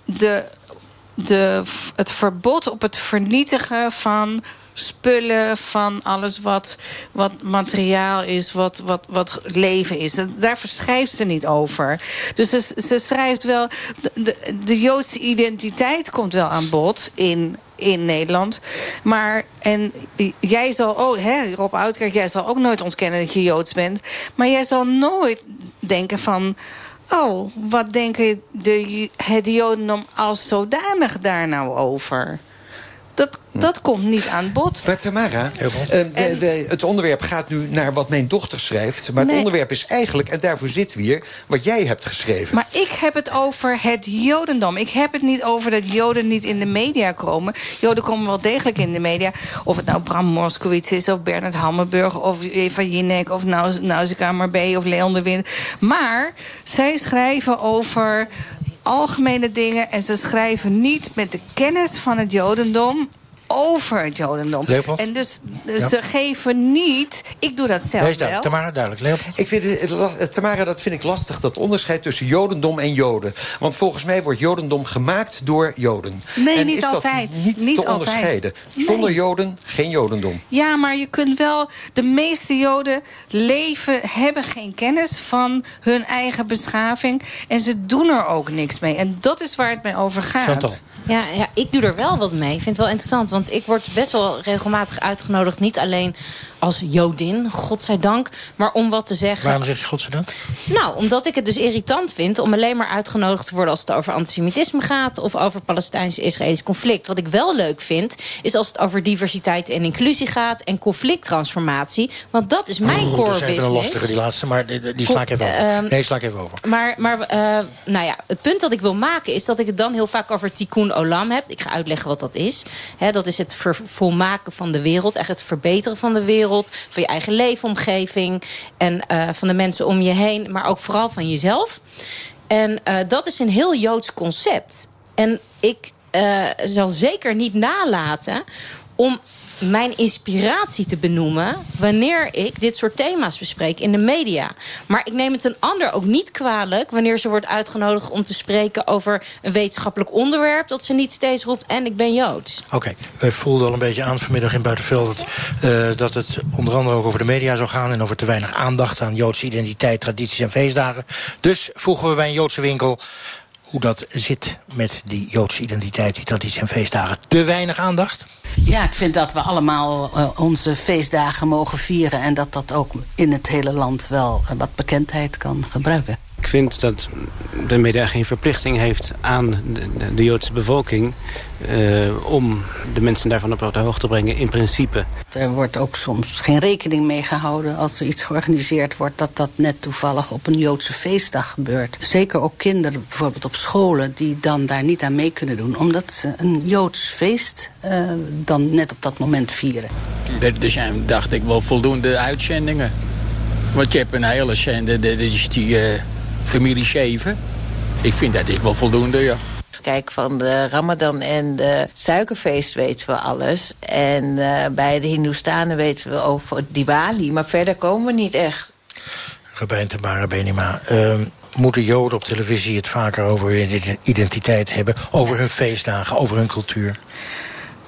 de, de, het verbod op het vernietigen van spullen, van alles wat, wat materiaal is, wat, wat, wat leven is. Daar verschrijft ze niet over. Dus ze, ze schrijft wel... De, de, Joodse identiteit komt wel aan bod in in Nederland. Maar, en jij zal ook, hè, Rob Oudkerk, jij zal ook nooit ontkennen dat je Joods bent. Maar jij zal nooit denken van... oh, wat denken de, het Jodendom als zodanig daar nou over? Dat, dat komt niet aan bod. Maar Tamara, uh, we, we, het onderwerp gaat nu naar wat mijn dochter schrijft. Maar nee. het onderwerp is eigenlijk, en daarvoor zitten we hier... wat jij hebt geschreven. Maar ik heb het over het Jodendom. Ik heb het niet over dat Joden niet in de media komen. Joden komen wel degelijk in de media. Of het nou Bram Moskowitz is, of Bernard Hammelburg... of Eva Jinek, of Nausicaa Marbé, of Leon de Wind. Maar zij schrijven over algemene dingen... en ze schrijven niet met de kennis van het Jodendom over het Jodendom. Leopold? En dus, dus ja. ze geven niet... Ik doe dat zelf nee, wel. Tamara, duidelijk. Leopold? Ik vind het, Tamara, dat vind ik lastig, dat onderscheid tussen Jodendom en Joden. Want volgens mij wordt Jodendom gemaakt door Joden. Nee, en niet is altijd. dat niet, niet te onderscheiden? Nee. Zonder Joden geen Jodendom. Ja, maar je kunt wel... De meeste Joden leven, hebben geen kennis van hun eigen beschaving. En ze doen er ook niks mee. En dat is waar het mij over gaat. Ja, ja, ik doe er wel wat mee. Ik vind het wel interessant, want ik word best wel regelmatig uitgenodigd. Niet alleen als Jodin, godzijdank, maar om wat te zeggen. Waarom zeg je godzijdank? Nou, omdat ik het dus irritant vind om alleen maar uitgenodigd te worden... als het over antisemitisme gaat of over Palestijns-Israëlisch conflict. Wat ik wel leuk vind, is als het over diversiteit en inclusie gaat... en conflicttransformatie, want dat is mijn oh, core dat is business. even een lastige, die laatste, maar die, die sla ik even over. Um, nee, sla ik even over. Maar, maar uh, nou ja, het punt dat ik wil maken is dat ik het dan heel vaak over tikkun olam heb. Ik ga uitleggen wat dat is. He, dat is het volmaken van de wereld, echt het verbeteren van de wereld... van je eigen leefomgeving en uh, van de mensen om je heen... maar ook vooral van jezelf. En uh, dat is een heel Joods concept. En ik uh, zal zeker niet nalaten om mijn inspiratie te benoemen wanneer ik dit soort thema's bespreek in de media. Maar ik neem het een ander ook niet kwalijk wanneer ze wordt uitgenodigd om te spreken over een wetenschappelijk onderwerp, dat ze niet steeds roept en ik ben Joods. Oké, we voelden al een beetje aan vanmiddag in Buitenveld... Dat, eh, dat het onder andere ook over de media zou gaan... en over te weinig aandacht aan Joodse identiteit, tradities en feestdagen. Dus vroegen we bij een Joodse winkel hoe dat zit met die Joodse identiteit, die tradities en feestdagen. Te weinig aandacht? Ja, ik vind dat we allemaal uh, onze feestdagen mogen vieren... en dat dat ook in het hele land wel uh, wat bekendheid kan gebruiken. Ik vind dat de media geen verplichting heeft aan de, de Joodse bevolking... Uh, om de mensen daarvan op de hoogte te brengen, in principe. Er wordt ook soms geen rekening mee gehouden als er iets georganiseerd wordt... dat dat net toevallig op een Joodse feestdag gebeurt. Zeker ook kinderen, bijvoorbeeld op scholen, die dan daar niet aan mee kunnen doen... omdat ze een Joods feest uh, dan net op dat moment vieren. Er zijn, dacht ik, wel voldoende uitzendingen. Want je hebt een hele zender, dat is die... Uh familie Scheven. Ik vind dat ik wel voldoende, ja. Kijk, van de Ramadan en de suikerfeest weten we alles. En uh, bij de Hindoestanen weten we over Diwali. Maar verder komen we niet echt. Rabijn Tamara Benima, uh, moeten Joden op televisie het vaker over hun identiteit hebben? Over hun feestdagen, over hun cultuur?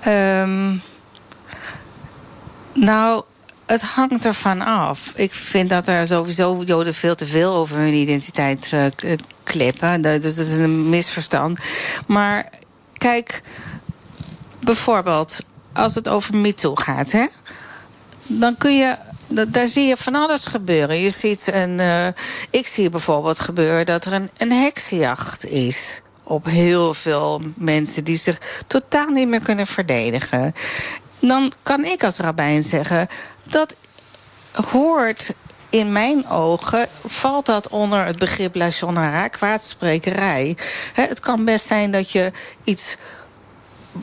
Um, nou, het hangt ervan af. Ik vind dat er sowieso Joden veel te veel over hun identiteit uh, klippen. Dus dat is een misverstand. Maar kijk, bijvoorbeeld als het over MeToo gaat, hè, dan kun je daar zie je van alles gebeuren. Je ziet een, uh, ik zie bijvoorbeeld gebeuren dat er een, een heksenjacht is op heel veel mensen die zich totaal niet meer kunnen verdedigen. Dan kan ik als rabbijn zeggen dat hoort in mijn ogen valt dat onder het begrip hara, kwaadsprekerij. het kan best zijn dat je iets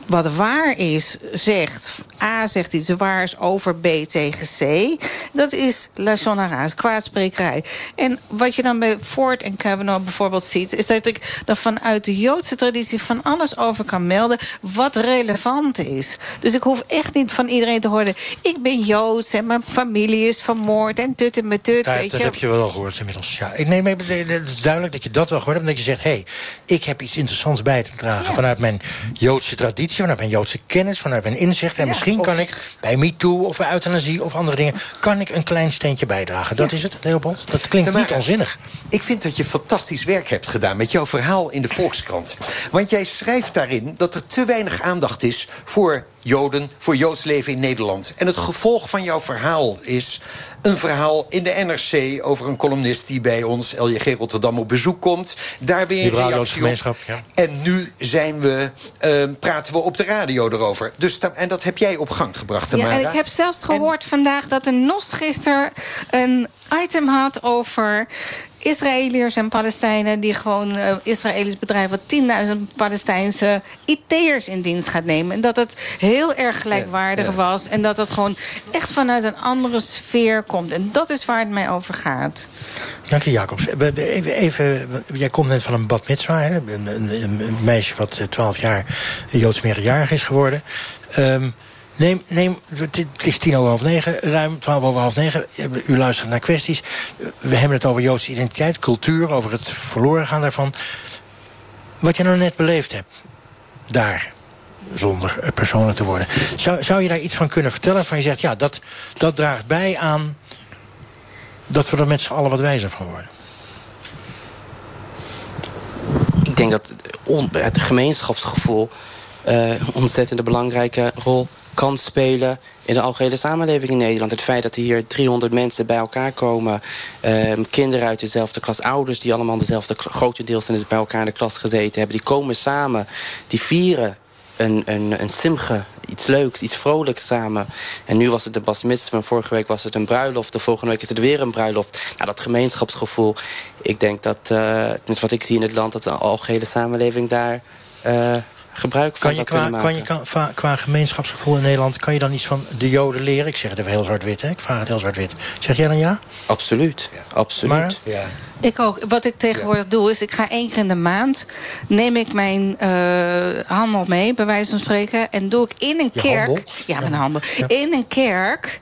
wat waar is, zegt... A zegt iets waars over B tegen C. Dat is la is kwaadsprekerij. En wat je dan bij Ford en Kavanaugh bijvoorbeeld ziet... is dat ik dan vanuit de Joodse traditie van alles over kan melden... wat relevant is. Dus ik hoef echt niet van iedereen te horen... ik ben Joods en mijn familie is vermoord en tut en met tut. Ja, weet dat je. heb je wel al gehoord inmiddels. Ja, ik neem even, het is duidelijk dat je dat wel gehoord hebt... omdat je zegt, hé, hey, ik heb iets interessants bij te dragen... Ja. vanuit mijn Joodse traditie vanuit mijn Joodse kennis, vanuit mijn inzicht. En ja, misschien of... kan ik bij MeToo of bij euthanasie of andere dingen... kan ik een klein steentje bijdragen. Dat ja. is het, Leopold. Dat klinkt Tamara, niet onzinnig. Ik vind dat je fantastisch werk hebt gedaan met jouw verhaal in de Volkskrant. Want jij schrijft daarin dat er te weinig aandacht is voor Joden, voor Joods leven in Nederland. En het gevolg van jouw verhaal is een verhaal in de NRC over een columnist die bij ons, LJG Rotterdam, op bezoek komt. Daar weer een reactie gemeenschap, ja. En nu zijn we, uh, praten we op de radio erover. Dus, en dat heb jij op gang gebracht, Tamara. Ja, en ik heb zelfs gehoord en... vandaag dat een NOS gisteren een item had over Israëliërs en Palestijnen die gewoon uh, Israëlisch bedrijf wat 10.000 Palestijnse IT'ers in dienst gaat nemen. En dat het heel erg gelijkwaardig ja, ja. was. En dat het gewoon echt vanuit een andere sfeer komt. En dat is waar het mij over gaat. Dank je, Jacobs. Even, even, jij komt net van een bad mitzwa, hè? Een, een, een, meisje wat 12 jaar Joods meerderjarig is geworden. Um, Neem, neem, het is tien over half negen, ruim twaalf over half negen. U luistert naar kwesties. We hebben het over Joodse identiteit, cultuur, over het verloren gaan daarvan. Wat je nou net beleefd hebt, daar, zonder persoonlijk te worden. Zou, zou je daar iets van kunnen vertellen? Van je zegt, ja, dat, dat draagt bij aan dat we er met z'n allen wat wijzer van worden. Ik denk dat het gemeenschapsgevoel uh, ontzettend belangrijke rol kan spelen in de algehele samenleving in Nederland. Het feit dat er hier 300 mensen bij elkaar komen... Uh, kinderen uit dezelfde klas, ouders die allemaal dezelfde... grotendeels bij elkaar in de klas gezeten hebben... die komen samen, die vieren een, een, een simge, iets leuks, iets vrolijks samen. En nu was het de bas mitzvah, vorige week was het een bruiloft... de volgende week is het weer een bruiloft. Nou, dat gemeenschapsgevoel, ik denk dat... Uh, wat ik zie in het land, dat de algehele samenleving daar... Uh, gebruik van kan je qua, kan je qua, qua gemeenschapsgevoel in Nederland... kan je dan iets van de Joden leren? Ik zeg het even heel zwart-wit, hè? Ik vraag het heel zwart-wit. Zeg jij dan ja? Absoluut, absoluut. Maar, ja. Ik ook. Wat ik tegenwoordig doe, is ik ga één keer in de maand... neem ik mijn eh, handel mee, bij wijze van spreken... en doe ik in een Je kerk... handel? Ja, mijn handel. In een kerk,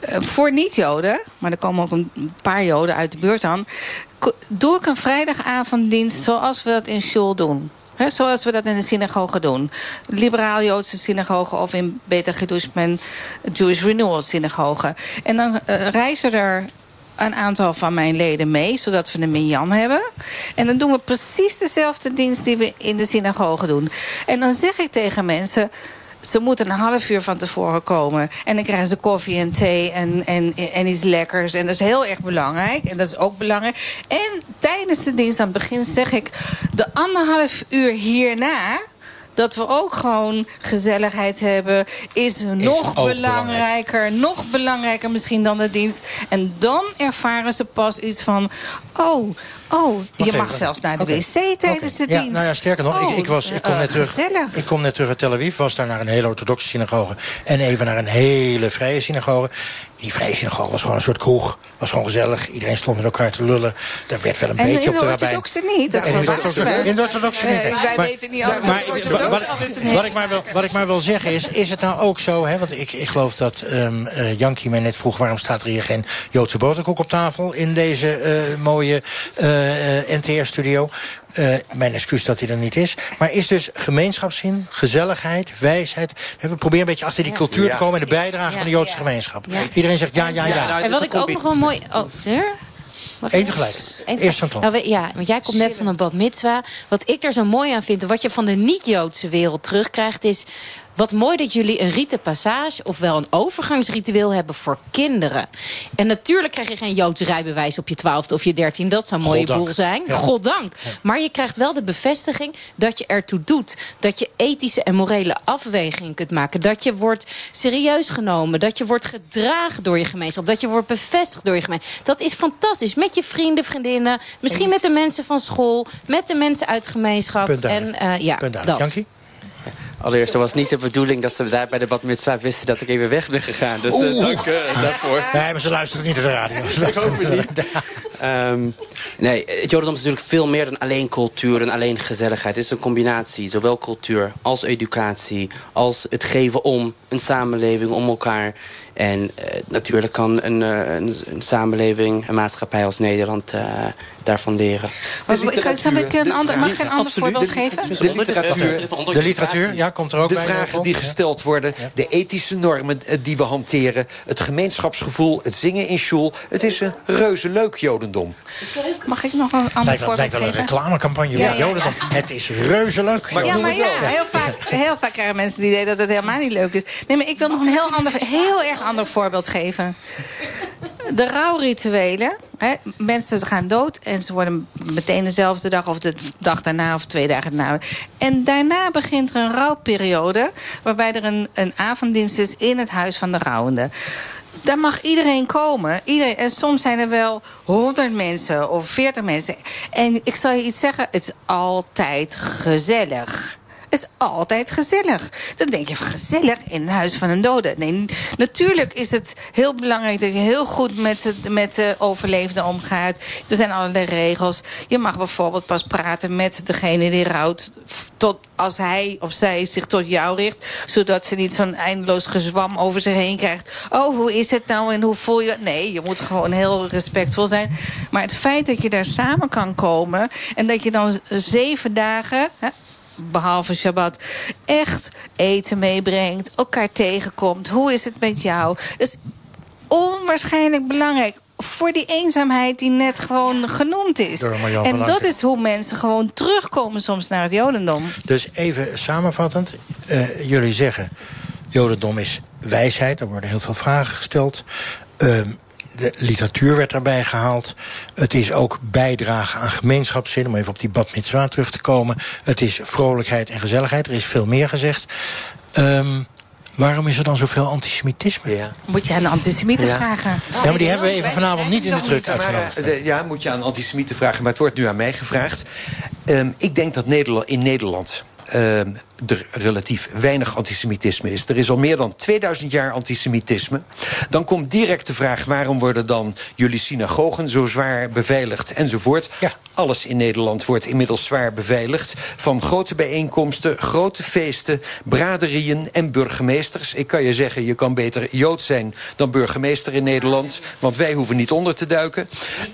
eh, voor niet-Joden... maar er komen ook een paar Joden uit de buurt aan... doe ik een vrijdagavonddienst zoals we dat in Shul doen. Zoals we dat in de synagoge doen. Liberaal-Joodse synagoge of in Beta Gedushman Jewish Renewal synagoge. En dan eh, reizen er een aantal van mijn leden mee, zodat we een minjan hebben. En dan doen we precies dezelfde dienst die we in de synagoge doen. En dan zeg ik tegen mensen. Ze moeten een half uur van tevoren komen. En dan krijgen ze koffie en thee en, en, en iets lekkers. En dat is heel erg belangrijk. En dat is ook belangrijk. En tijdens de dienst aan het begin zeg ik... de anderhalf uur hierna dat we ook gewoon gezelligheid hebben, is nog belangrijker. Nog belangrijker misschien dan de dienst. En dan ervaren ze pas iets van... oh, oh je mag zelfs naar de wc tijdens de Ja, dienst. nou ja, sterker nog, Oh, ik, ik, was, ik, kom eh, net terug, Gezellig. ik kom net terug uit Tel Aviv, was daar naar een hele orthodoxe synagoge en even naar een hele vrije synagoge. Die synagoge was gewoon een soort kroeg, was gewoon gezellig. Iedereen stond met elkaar te lullen. Daar werd wel een En beetje op de niet. Dat En in de orthodoxe- me. in de orthodoxe niet. Nee, wij Maar- weten niet alles maar wat- wat- ik maar wil, wat ik maar wil zeggen is, is het nou ook zo, hè, want ik, ik geloof dat eh, Jankie mij net vroeg... waarom staat er hier geen Joodse boterkoek op tafel in deze eh, mooie eh, NTR-studio. Eh, mijn excuus dat hij er niet is. Maar is dus gemeenschapszin, gezelligheid, wijsheid... We proberen een beetje achter die cultuur te komen... en de bijdrage Ja. van de Joodse Ja. gemeenschap. Ja. Iedereen zegt ja, ja, ja. en wat ik ook nog wel mooi... Oh? Mag Eén tegelijk. Eerst zo'n Nou, ja, want jij komt net van een bad mitzwa. Wat ik er zo mooi aan vind, en wat je van de niet-Joodse wereld terugkrijgt, is. Wat mooi dat jullie een rite passage, ofwel een overgangsritueel hebben voor kinderen. En natuurlijk krijg je geen Joods rijbewijs op je twaalfde of je dertien. Dat zou een mooie Goddank. boel zijn. Ja. Goddank. Maar je krijgt wel de bevestiging dat je ertoe doet. Dat je ethische en morele afwegingen kunt maken. Dat je wordt serieus genomen. Dat je wordt gedragen door je gemeenschap. Dat je wordt bevestigd door je gemeenschap. Dat is fantastisch. Met je vrienden, vriendinnen. Misschien met de mensen van school. Met de mensen uit de gemeenschap. Punt en eh, ja, dat. Jankie? Allereerst, het was niet de bedoeling dat ze daar bij de Bad Mitzvah wisten dat ik even weg ben gegaan. Dus eh, dank eh, daarvoor. Nee, maar ze luisteren niet naar de radio. Ik hoop het niet. Ehm, nee, het Jodendom is natuurlijk veel meer dan alleen cultuur en alleen gezelligheid. Het is een combinatie, zowel cultuur als educatie, als het geven om een samenleving, om elkaar. En eh, natuurlijk kan een, eh, een, een samenleving, een maatschappij als Nederland eh, daarvan leren. Wat- ik een ander- mag ik een ander Absoluut. voorbeeld De- geven? De literatuur, De literatuur, ja, komt er ook de bij. vragen die gesteld worden, de ethische normen die we hanteren... het gemeenschapsgevoel, het zingen in shul. Het is een reuze leuk jodendom. Mag ik nog een ander Lijkt voorbeeld lijkt wel een geven? reclamecampagne Ja, voor ja, Jodendom. Het is reuze leuk. ja, maar ja, heel vaak, heel vaak krijgen mensen het idee dat het helemaal niet leuk is. Nee, maar ik wil nog een heel, ander, heel erg ander voorbeeld geven. De rouwrituelen. Hè, mensen gaan dood en ze worden meteen dezelfde dag... of de dag daarna of twee dagen daarna. En daarna begint er een rouwperiode... waarbij er een, een avonddienst is in het huis van de rouwende. Daar mag iedereen komen. Iedereen, en soms zijn er wel 100 mensen of 40 mensen. En ik zal je iets zeggen, het is altijd gezellig. Is altijd gezellig. Dan denk je van gezellig in het huis van een dode. Nee, natuurlijk is het heel belangrijk dat je heel goed met, met de overlevenden omgaat. Er zijn allerlei regels. Je mag bijvoorbeeld pas praten met degene die rouwt. Tot als hij of zij zich tot jou richt. Zodat ze niet zo'n eindeloos gezwam over zich heen krijgt. Oh, hoe is het nou en hoe voel je? Nee, je moet gewoon heel respectvol zijn. Maar het feit dat je daar samen kan komen. En dat je dan zeven dagen. Hè, behalve Shabbat, echt eten meebrengt, elkaar tegenkomt. Hoe is het met jou? Dat is onwaarschijnlijk belangrijk. Voor die eenzaamheid die net gewoon genoemd is. En dat is hoe mensen gewoon terugkomen soms naar het Jodendom. Dus even samenvattend. eh, jullie zeggen, Jodendom is wijsheid. Er worden heel veel vragen gesteld. Ehm, de literatuur werd erbij gehaald. Het is ook bijdrage aan gemeenschapszin. Om even op die Bad Mitzwa terug te komen. Het is vrolijkheid en gezelligheid. Er is veel meer gezegd. Ehm, waarom is er dan zoveel antisemitisme? Moet je aan de antisemieten Ja. vragen? Ja, maar die hebben we even vanavond niet in de truck Maar, uitgenodigd. eh, de- ja, moet je aan antisemieten vragen, maar het wordt nu aan mij gevraagd. Ehm, ik denk dat Nederland, in Nederland uh, er relatief weinig antisemitisme is. Er is al meer dan 2000 jaar antisemitisme. Dan komt direct de vraag... waarom worden dan jullie synagogen zo zwaar beveiligd enzovoort. Ja. Alles in Nederland wordt inmiddels zwaar beveiligd. Van grote bijeenkomsten, grote feesten, braderieën en burgemeesters. Ik kan je zeggen, je kan beter Jood zijn dan burgemeester in Nederland. Want wij hoeven niet onder te duiken.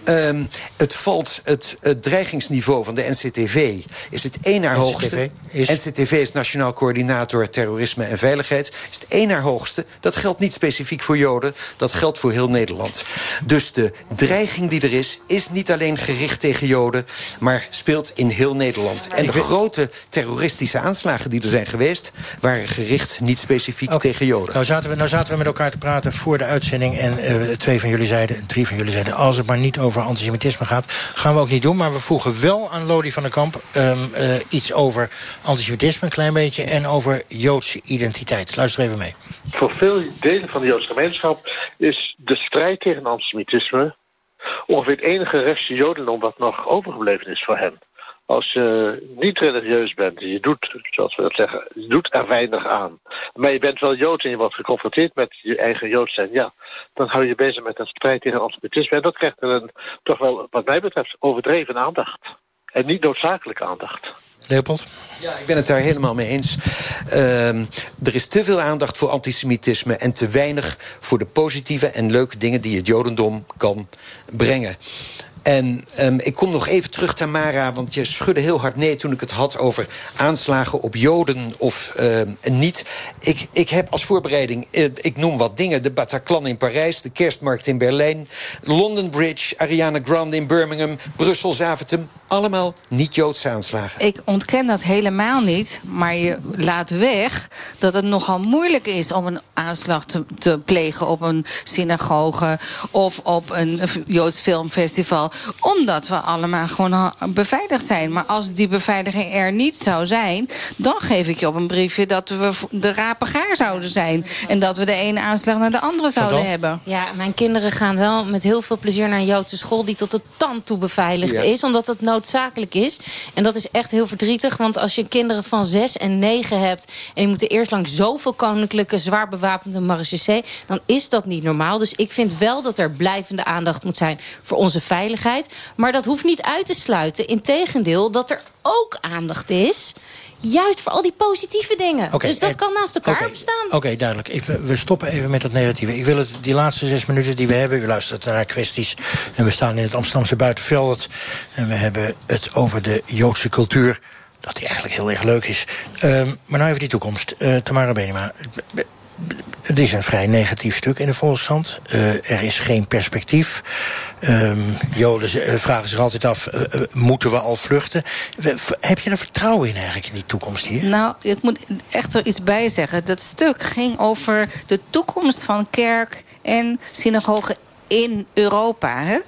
Um, het valt, het, het dreigingsniveau van de NCTV is het één naar hoogste. NCTV is Nationaal Coördinator Terrorisme en Veiligheid. Is het één naar hoogste. Dat geldt niet specifiek voor Joden. Dat geldt voor heel Nederland. Dus de dreiging die er is, is niet alleen gericht tegen Joden... maar speelt in heel Nederland. En de grote terroristische aanslagen die er zijn geweest... waren gericht niet specifiek okay. tegen Joden. Nou zaten, we, nou zaten we met elkaar te praten voor de uitzending... en uh, twee van jullie zeiden, drie van jullie zeiden... als het maar niet over antisemitisme gaat, gaan we ook niet doen. Maar we vroegen wel aan Lodi van den Kamp um, uh, iets over antisemitisme... een klein beetje, en over Joodse identiteit. Luister even mee. Voor veel delen van de Joodse gemeenschap is de strijd tegen antisemitisme ongeveer het enige restje jodendom wat nog overgebleven is voor hen. Als je niet religieus bent, je doet, zoals we dat zeggen, je doet er weinig aan. Maar je bent wel Jood en je wordt geconfronteerd met je eigen Jood zijn, ja. Dan hou je bezig met een strijd tegen antisemitisme. En dat krijgt een, toch wel, wat mij betreft, overdreven aandacht. En niet noodzakelijke aandacht. Leopold? Ja, ik ben het daar helemaal mee eens. Uh, er is te veel aandacht voor antisemitisme... en te weinig voor de positieve en leuke dingen... die het jodendom kan brengen. En um, ik kom nog even terug, Tamara, want je schudde heel hard nee... toen ik het had over aanslagen op Joden of uh, niet. Ik, ik heb als voorbereiding, uh, ik noem wat dingen... de Bataclan in Parijs, de Kerstmarkt in Berlijn... London Bridge, Ariana Grande in Birmingham... Brussel, Zaventem, allemaal niet-Joodse aanslagen. Ik ontken dat helemaal niet, maar je laat weg... dat het nogal moeilijk is om een aanslag te plegen... op een synagoge of op een Joods filmfestival omdat we allemaal gewoon beveiligd zijn. Maar als die beveiliging er niet zou zijn... dan geef ik je op een briefje dat we de rapengaar zouden zijn. En dat we de ene aanslag naar de andere zouden hebben. Ja, mijn kinderen gaan wel met heel veel plezier naar een Joodse school... die tot de tand toe beveiligd ja. is, omdat het noodzakelijk is. En dat is echt heel verdrietig, want als je kinderen van zes en negen hebt... en die moeten eerst langs zoveel koninklijke, zwaar bewapende marechaussee... dan is dat niet normaal. Dus ik vind wel dat er blijvende aandacht moet zijn voor onze veiligheid maar dat hoeft niet uit te sluiten. Integendeel, dat er ook aandacht is juist voor al die positieve dingen. Okay, dus dat kan naast elkaar okay, bestaan. Oké, okay, duidelijk. Ik, we stoppen even met dat negatieve. Ik wil het, die laatste zes minuten die we hebben... u luistert naar kwesties en we staan in het Amsterdamse buitenveld... en we hebben het over de Joodse cultuur... dat die eigenlijk heel erg leuk is. Um, maar nou even die toekomst. Uh, Tamara Benema, het is een vrij negatief stuk in de Volkskrant. Uh, er is geen perspectief. Um, Joden vragen zich altijd af, uh, moeten we al vluchten? Heb je er vertrouwen in eigenlijk in die toekomst hier? Nou, ik moet echt er iets bij zeggen. Dat stuk ging over de toekomst van kerk en synagogen in Europa. Hè?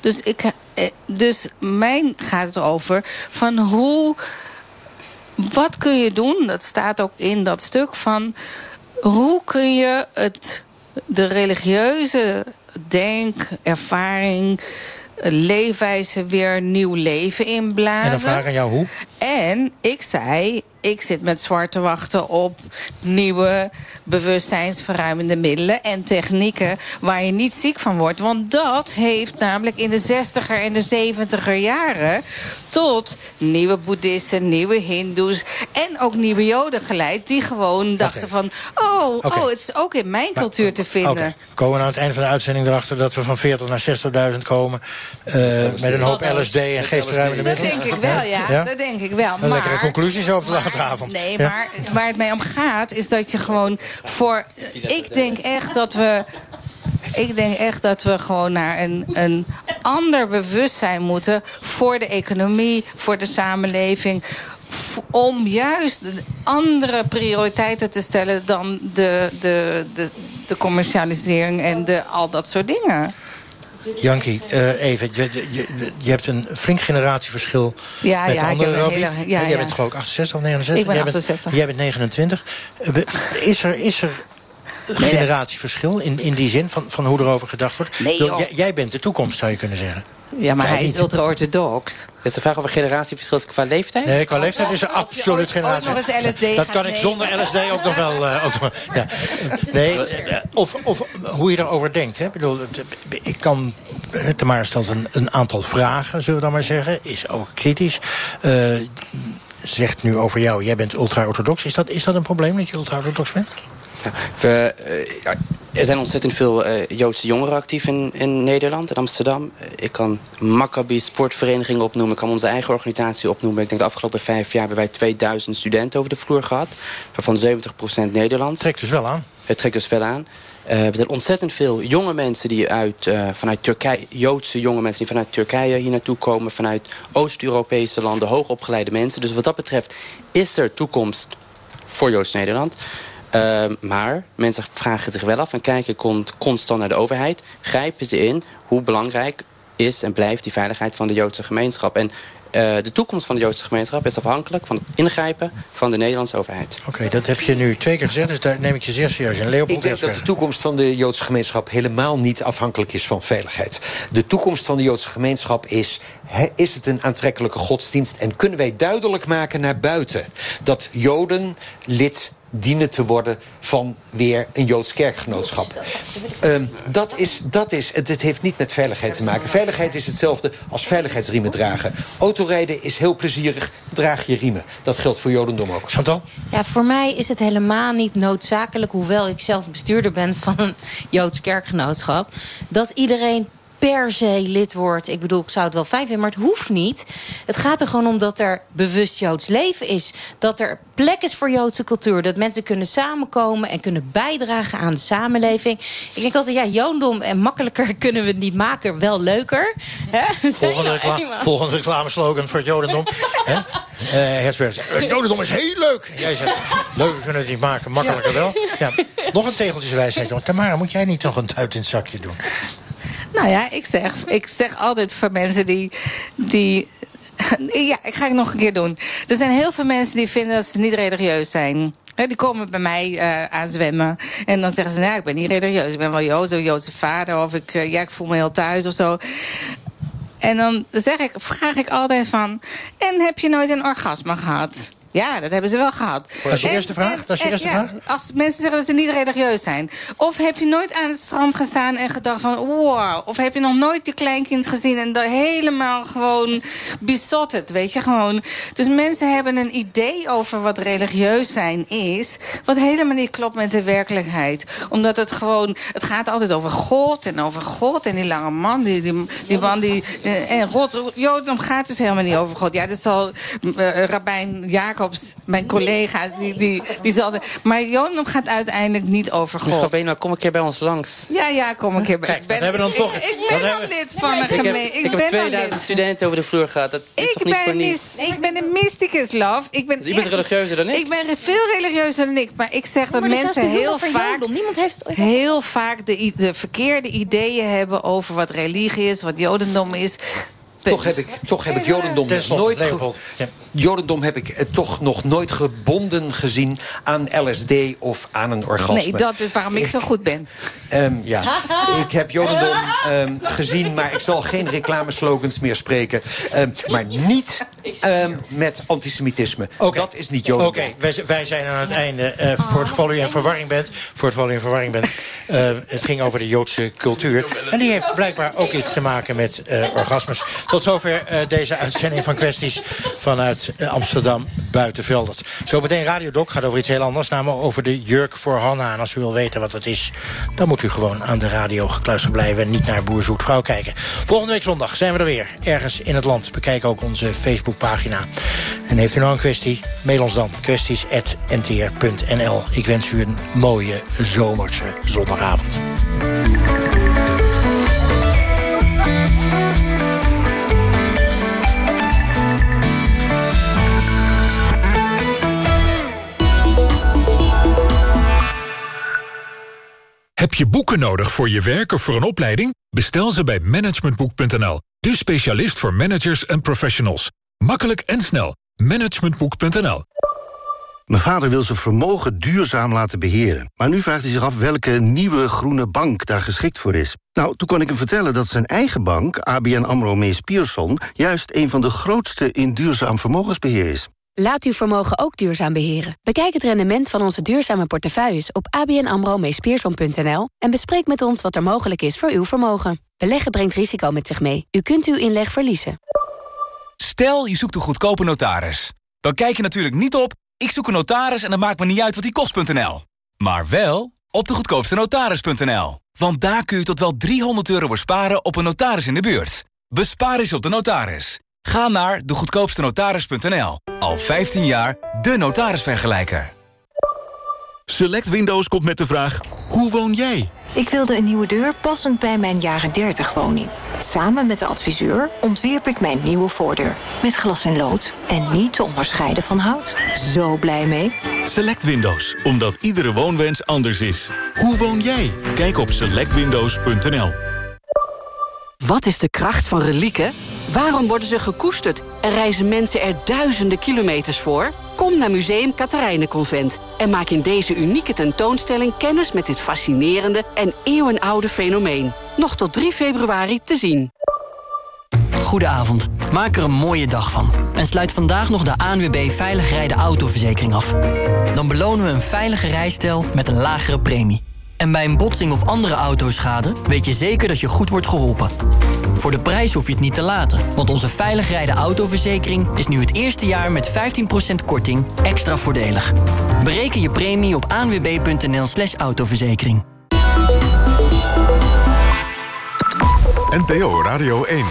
Dus, ik, dus mijn gaat het over van hoe... Wat kun je doen? Dat staat ook in dat stuk van hoe kun je het, de religieuze denk, ervaring, leefwijze weer nieuw leven inblazen? En aan jou hoe? En ik zei, ik zit met zwart te wachten op nieuwe bewustzijnsverruimende middelen en technieken waar je niet ziek van wordt. Want dat heeft namelijk in de 60er en de 70er jaren tot nieuwe boeddhisten, nieuwe hindoes en ook nieuwe joden geleid die gewoon dachten van oh, okay. oh, het is ook in mijn cultuur maar, te vinden. Okay. Komen we aan het eind van de uitzending erachter dat we van 40 naar 60.000 komen uh, met een hoop LSD en geestverruimende middelen? Dat denk ik wel, ja. ja? Dat denk ik wel. Een maar, lekkere conclusie zo op de late Nee, ja? maar waar het mij om gaat is dat je gewoon voor... Ik denk echt dat we... Ik denk echt dat we gewoon naar een, een ander bewustzijn moeten... voor de economie, voor de samenleving om juist andere prioriteiten te stellen... dan de, de, de, de commercialisering en de, al dat soort dingen. Jankie, uh, even, je, je, je, hebt een flink generatieverschil ja, met ja, de andere. Hele, ja, jij ja. bent geloof ik 68 of 69? Ik ben jij 68. Bent, jij bent 29. Is er, is er generatieverschil in, in die zin van, van hoe erover gedacht wordt? Nee, jij, jij bent de toekomst, zou je kunnen zeggen. Ja, maar Kijk, hij is niet. ultra-orthodox. Is de vraag over generatieverschil qua leeftijd? Nee, qua leeftijd is er absoluut geen ooit nog eens LSD Dat kan ik zonder nemen. LSD ook nog wel... eh, ook ja. Nee, eh, of, of hoe je erover denkt. Hè. Ik, bedoel, ik kan... eh, Tamara stelt een, een aantal vragen, zullen we dan maar zeggen. Is ook kritisch. Eh, zegt nu over jou, jij bent ultra-orthodox. Is dat, is dat een probleem dat je ultra-orthodox bent? We, eh, er zijn ontzettend veel eh, Joodse jongeren actief in, in Nederland, in Amsterdam. Eh, ik kan Maccabi sportverenigingen opnoemen. Ik kan onze eigen organisatie opnoemen. Ik denk de afgelopen vijf jaar hebben wij 2000 studenten over de vloer gehad. Waarvan 70% Nederlands. Trekt dus wel aan. Het trekt dus wel aan. Eh, er zijn ontzettend veel jonge mensen die uit, vanuit Turkije... Joodse jonge mensen die vanuit Turkije hier naartoe komen... vanuit Oost-Europese landen, hoogopgeleide mensen. Dus wat dat betreft is er toekomst voor Joods-Nederland. Eh, maar mensen vragen zich wel af en kijken con- constant naar de overheid. Grijpen ze in hoe belangrijk is en blijft die veiligheid van de Joodse gemeenschap. En eh, de toekomst van de Joodse gemeenschap is afhankelijk van het ingrijpen van de Nederlandse overheid. Oké, dat heb je nu twee keer gezegd, dus daar neem ik je zeer serieus in. Leopold Ik denk dat de toekomst van de Joodse gemeenschap helemaal niet afhankelijk is van veiligheid. De toekomst van de Joodse gemeenschap is: hè, is het een aantrekkelijke godsdienst en kunnen wij duidelijk maken naar buiten dat Joden lid dienen te worden van weer een Joods kerkgenootschap. Ehm, dat is, dat is, het, het heeft niet met veiligheid te maken. Veiligheid is hetzelfde als veiligheidsriemen dragen. Autorijden is heel plezierig, draag je riemen. Dat geldt voor Jodendom ook. Chantal? Ja, voor mij is het helemaal niet noodzakelijk, hoewel ik zelf bestuurder ben van een Joods kerkgenootschap, dat iedereen per se lid wordt. Ik bedoel, ik zou het wel fijn vinden, maar het hoeft niet. Het gaat er gewoon om dat er bewust Joods leven is. Dat er plek is voor Joodse cultuur. Dat mensen kunnen samenkomen en kunnen bijdragen aan de samenleving. Ik denk altijd, ja, Jodendom en makkelijker kunnen we het niet maken. Wel leuker. Volgende, recla volgende reclameslogan voor het Jodendom. Eh, zegt, het Jodendom is heel leuk. Jij zegt, leuker kunnen we het niet maken, makkelijker wel. Ja, nog een tegeltjeswijsheid. Tamara, moet jij niet nog een duit in het zakje doen? Nou ja, ik zeg, ik zeg altijd voor mensen die. die ja, ik ga het nog een keer doen. Er zijn heel veel mensen die vinden dat ze niet religieus zijn. Die komen bij mij eh aan zwemmen. En dan zeggen ze, nou, ik ben niet religieus. Ik ben wel een Joodse vader. Of ik, eh, ja, ik voel me heel thuis of zo. En dan zeg ik, vraag ik altijd van... En heb je nooit een orgasme gehad? Ja, dat hebben ze wel gehad. Dat is je En- eerste vraag? Dat is je en- eerste ja, vraag? Als mensen zeggen dat ze niet religieus zijn. Of heb je nooit aan het strand gestaan en gedacht van... wow. Of heb je nog nooit je kleinkind gezien en daar helemaal gewoon besotted, weet je, gewoon. Dus mensen hebben een idee over wat religieus zijn is... wat helemaal niet klopt met de werkelijkheid. Omdat het gewoon... Het gaat altijd over God en over God en die lange man, die, die, die man die... eh, En God, Jodendom gaat dus helemaal niet over God. Ja, dat zal eh, Rabijn Jacobs, mijn collega, die, die, die zal... de- maar Jodendom gaat uiteindelijk niet over Mevrouw God. Beenhaar, kom een keer bij ons langs. Ja, ja, kom een keer bij. Kijk, dat hebben we dan toch Ik, ik ben hebben al we- lid van een Ik heb, gemeente. ik heb ben al 2000 lid. studenten over de vloer gehad. Dat is Ik toch niet voor ben, niets? mis, ik ben een mysticus, love. Ik ben Dus u bent echt- religieuzer dan ik? Ik ben veel religieuzer dan ik. Maar ik zeg dat Maar dat is mensen heel vaak, Jodendom. Niemand heeft het ooit heel vaak de, verkeerde ideeën hebben over wat religie is, wat jodendom is. Toch heb ik, toch heb ik Jodendom nog nooit... ge- Leopold. Ja. Jodendom heb ik toch nog nooit gebonden gezien aan LSD of aan een orgasme. Nee, dat is waarom ik zo goed ben. Ehm, ja, ik heb Jodendom ehm, gezien, maar ik zal geen reclameslogans meer spreken. Ehm, maar niet ehm, met antisemitisme. Dat is niet Jodendom. Oké, wij, wij zijn aan het einde. Eh, voor het geval u in verwarring bent. Voor het geval u in verwarring bent. eh, het ging over de Joodse cultuur. En die heeft blijkbaar ook iets te maken met eh, orgasmes. Tot zover eh, deze uitzending van kwesties vanuit Amsterdam Buitenveldert. Zometeen Radio Doc gaat over iets heel anders. Namelijk over de jurk voor Hanna. En als u wil weten wat het is, dan moet u gewoon aan de radio gekluisterd blijven. En niet naar Boer Zoekt Vrouw kijken. Volgende week zondag zijn we er weer. Ergens in het land. Bekijk ook onze Facebookpagina. En heeft u nou een kwestie? Mail ons dan. kwesties.ntr.nl. Ik wens u een mooie zomerse zondagavond. Heb je boeken nodig voor je werk of voor een opleiding? Bestel ze bij managementboek.nl. De specialist voor managers en professionals. Makkelijk en snel. Managementboek.nl Mijn vader wil zijn vermogen duurzaam laten beheren. Maar nu vraagt hij zich af welke nieuwe groene bank daar geschikt voor is. Nou, toen kon ik hem vertellen dat zijn eigen bank, ABN AMRO Mees Pierson... juist een van de grootste in duurzaam vermogensbeheer is. Laat uw vermogen ook duurzaam beheren. Bekijk het rendement van onze duurzame portefeuilles op abnamro en bespreek met ons wat er mogelijk is voor uw vermogen. Beleggen brengt risico met zich mee. U kunt uw inleg verliezen. Stel, je zoekt een goedkope notaris. Dan kijk je natuurlijk niet op... ik zoek een notaris en het maakt me niet uit wat die kost.nl. Maar wel op de goedkoopste notaris.nl. Want daar kun je tot wel 300 euro besparen op een notaris in de buurt. Bespaar eens op de notaris. Ga naar degoedkoopstenotaris.nl. Al 15 jaar de notarisvergelijker. Select Windows komt met de vraag, hoe woon jij? Ik wilde een nieuwe deur passend bij mijn jaren 30 woning. Samen met de adviseur ontwierp ik mijn nieuwe voordeur. Met glas en lood en niet te onderscheiden van hout. Zo blij mee. Select Windows, omdat iedere woonwens anders is. Hoe woon jij? Kijk op selectwindows.nl. Wat is de kracht van relieken? Waarom worden ze gekoesterd en reizen mensen er duizenden kilometers voor? Kom naar Museum Katharijnenconvent en maak in deze unieke tentoonstelling kennis met dit fascinerende en eeuwenoude fenomeen. Nog tot 3 februari te zien. Goedenavond. Maak er een mooie dag van. En sluit vandaag nog de ANWB Veilig Rijden Autoverzekering af. Dan belonen we een veilige rijstijl met een lagere premie. En bij een botsing of andere autoschade weet je zeker dat je goed wordt geholpen. Voor de prijs hoef je het niet te laten, want onze veilig rijden autoverzekering is nu het eerste jaar met 15% korting extra voordelig. Bereken je premie op aanwb.nl/slash autoverzekering. NPO Radio 1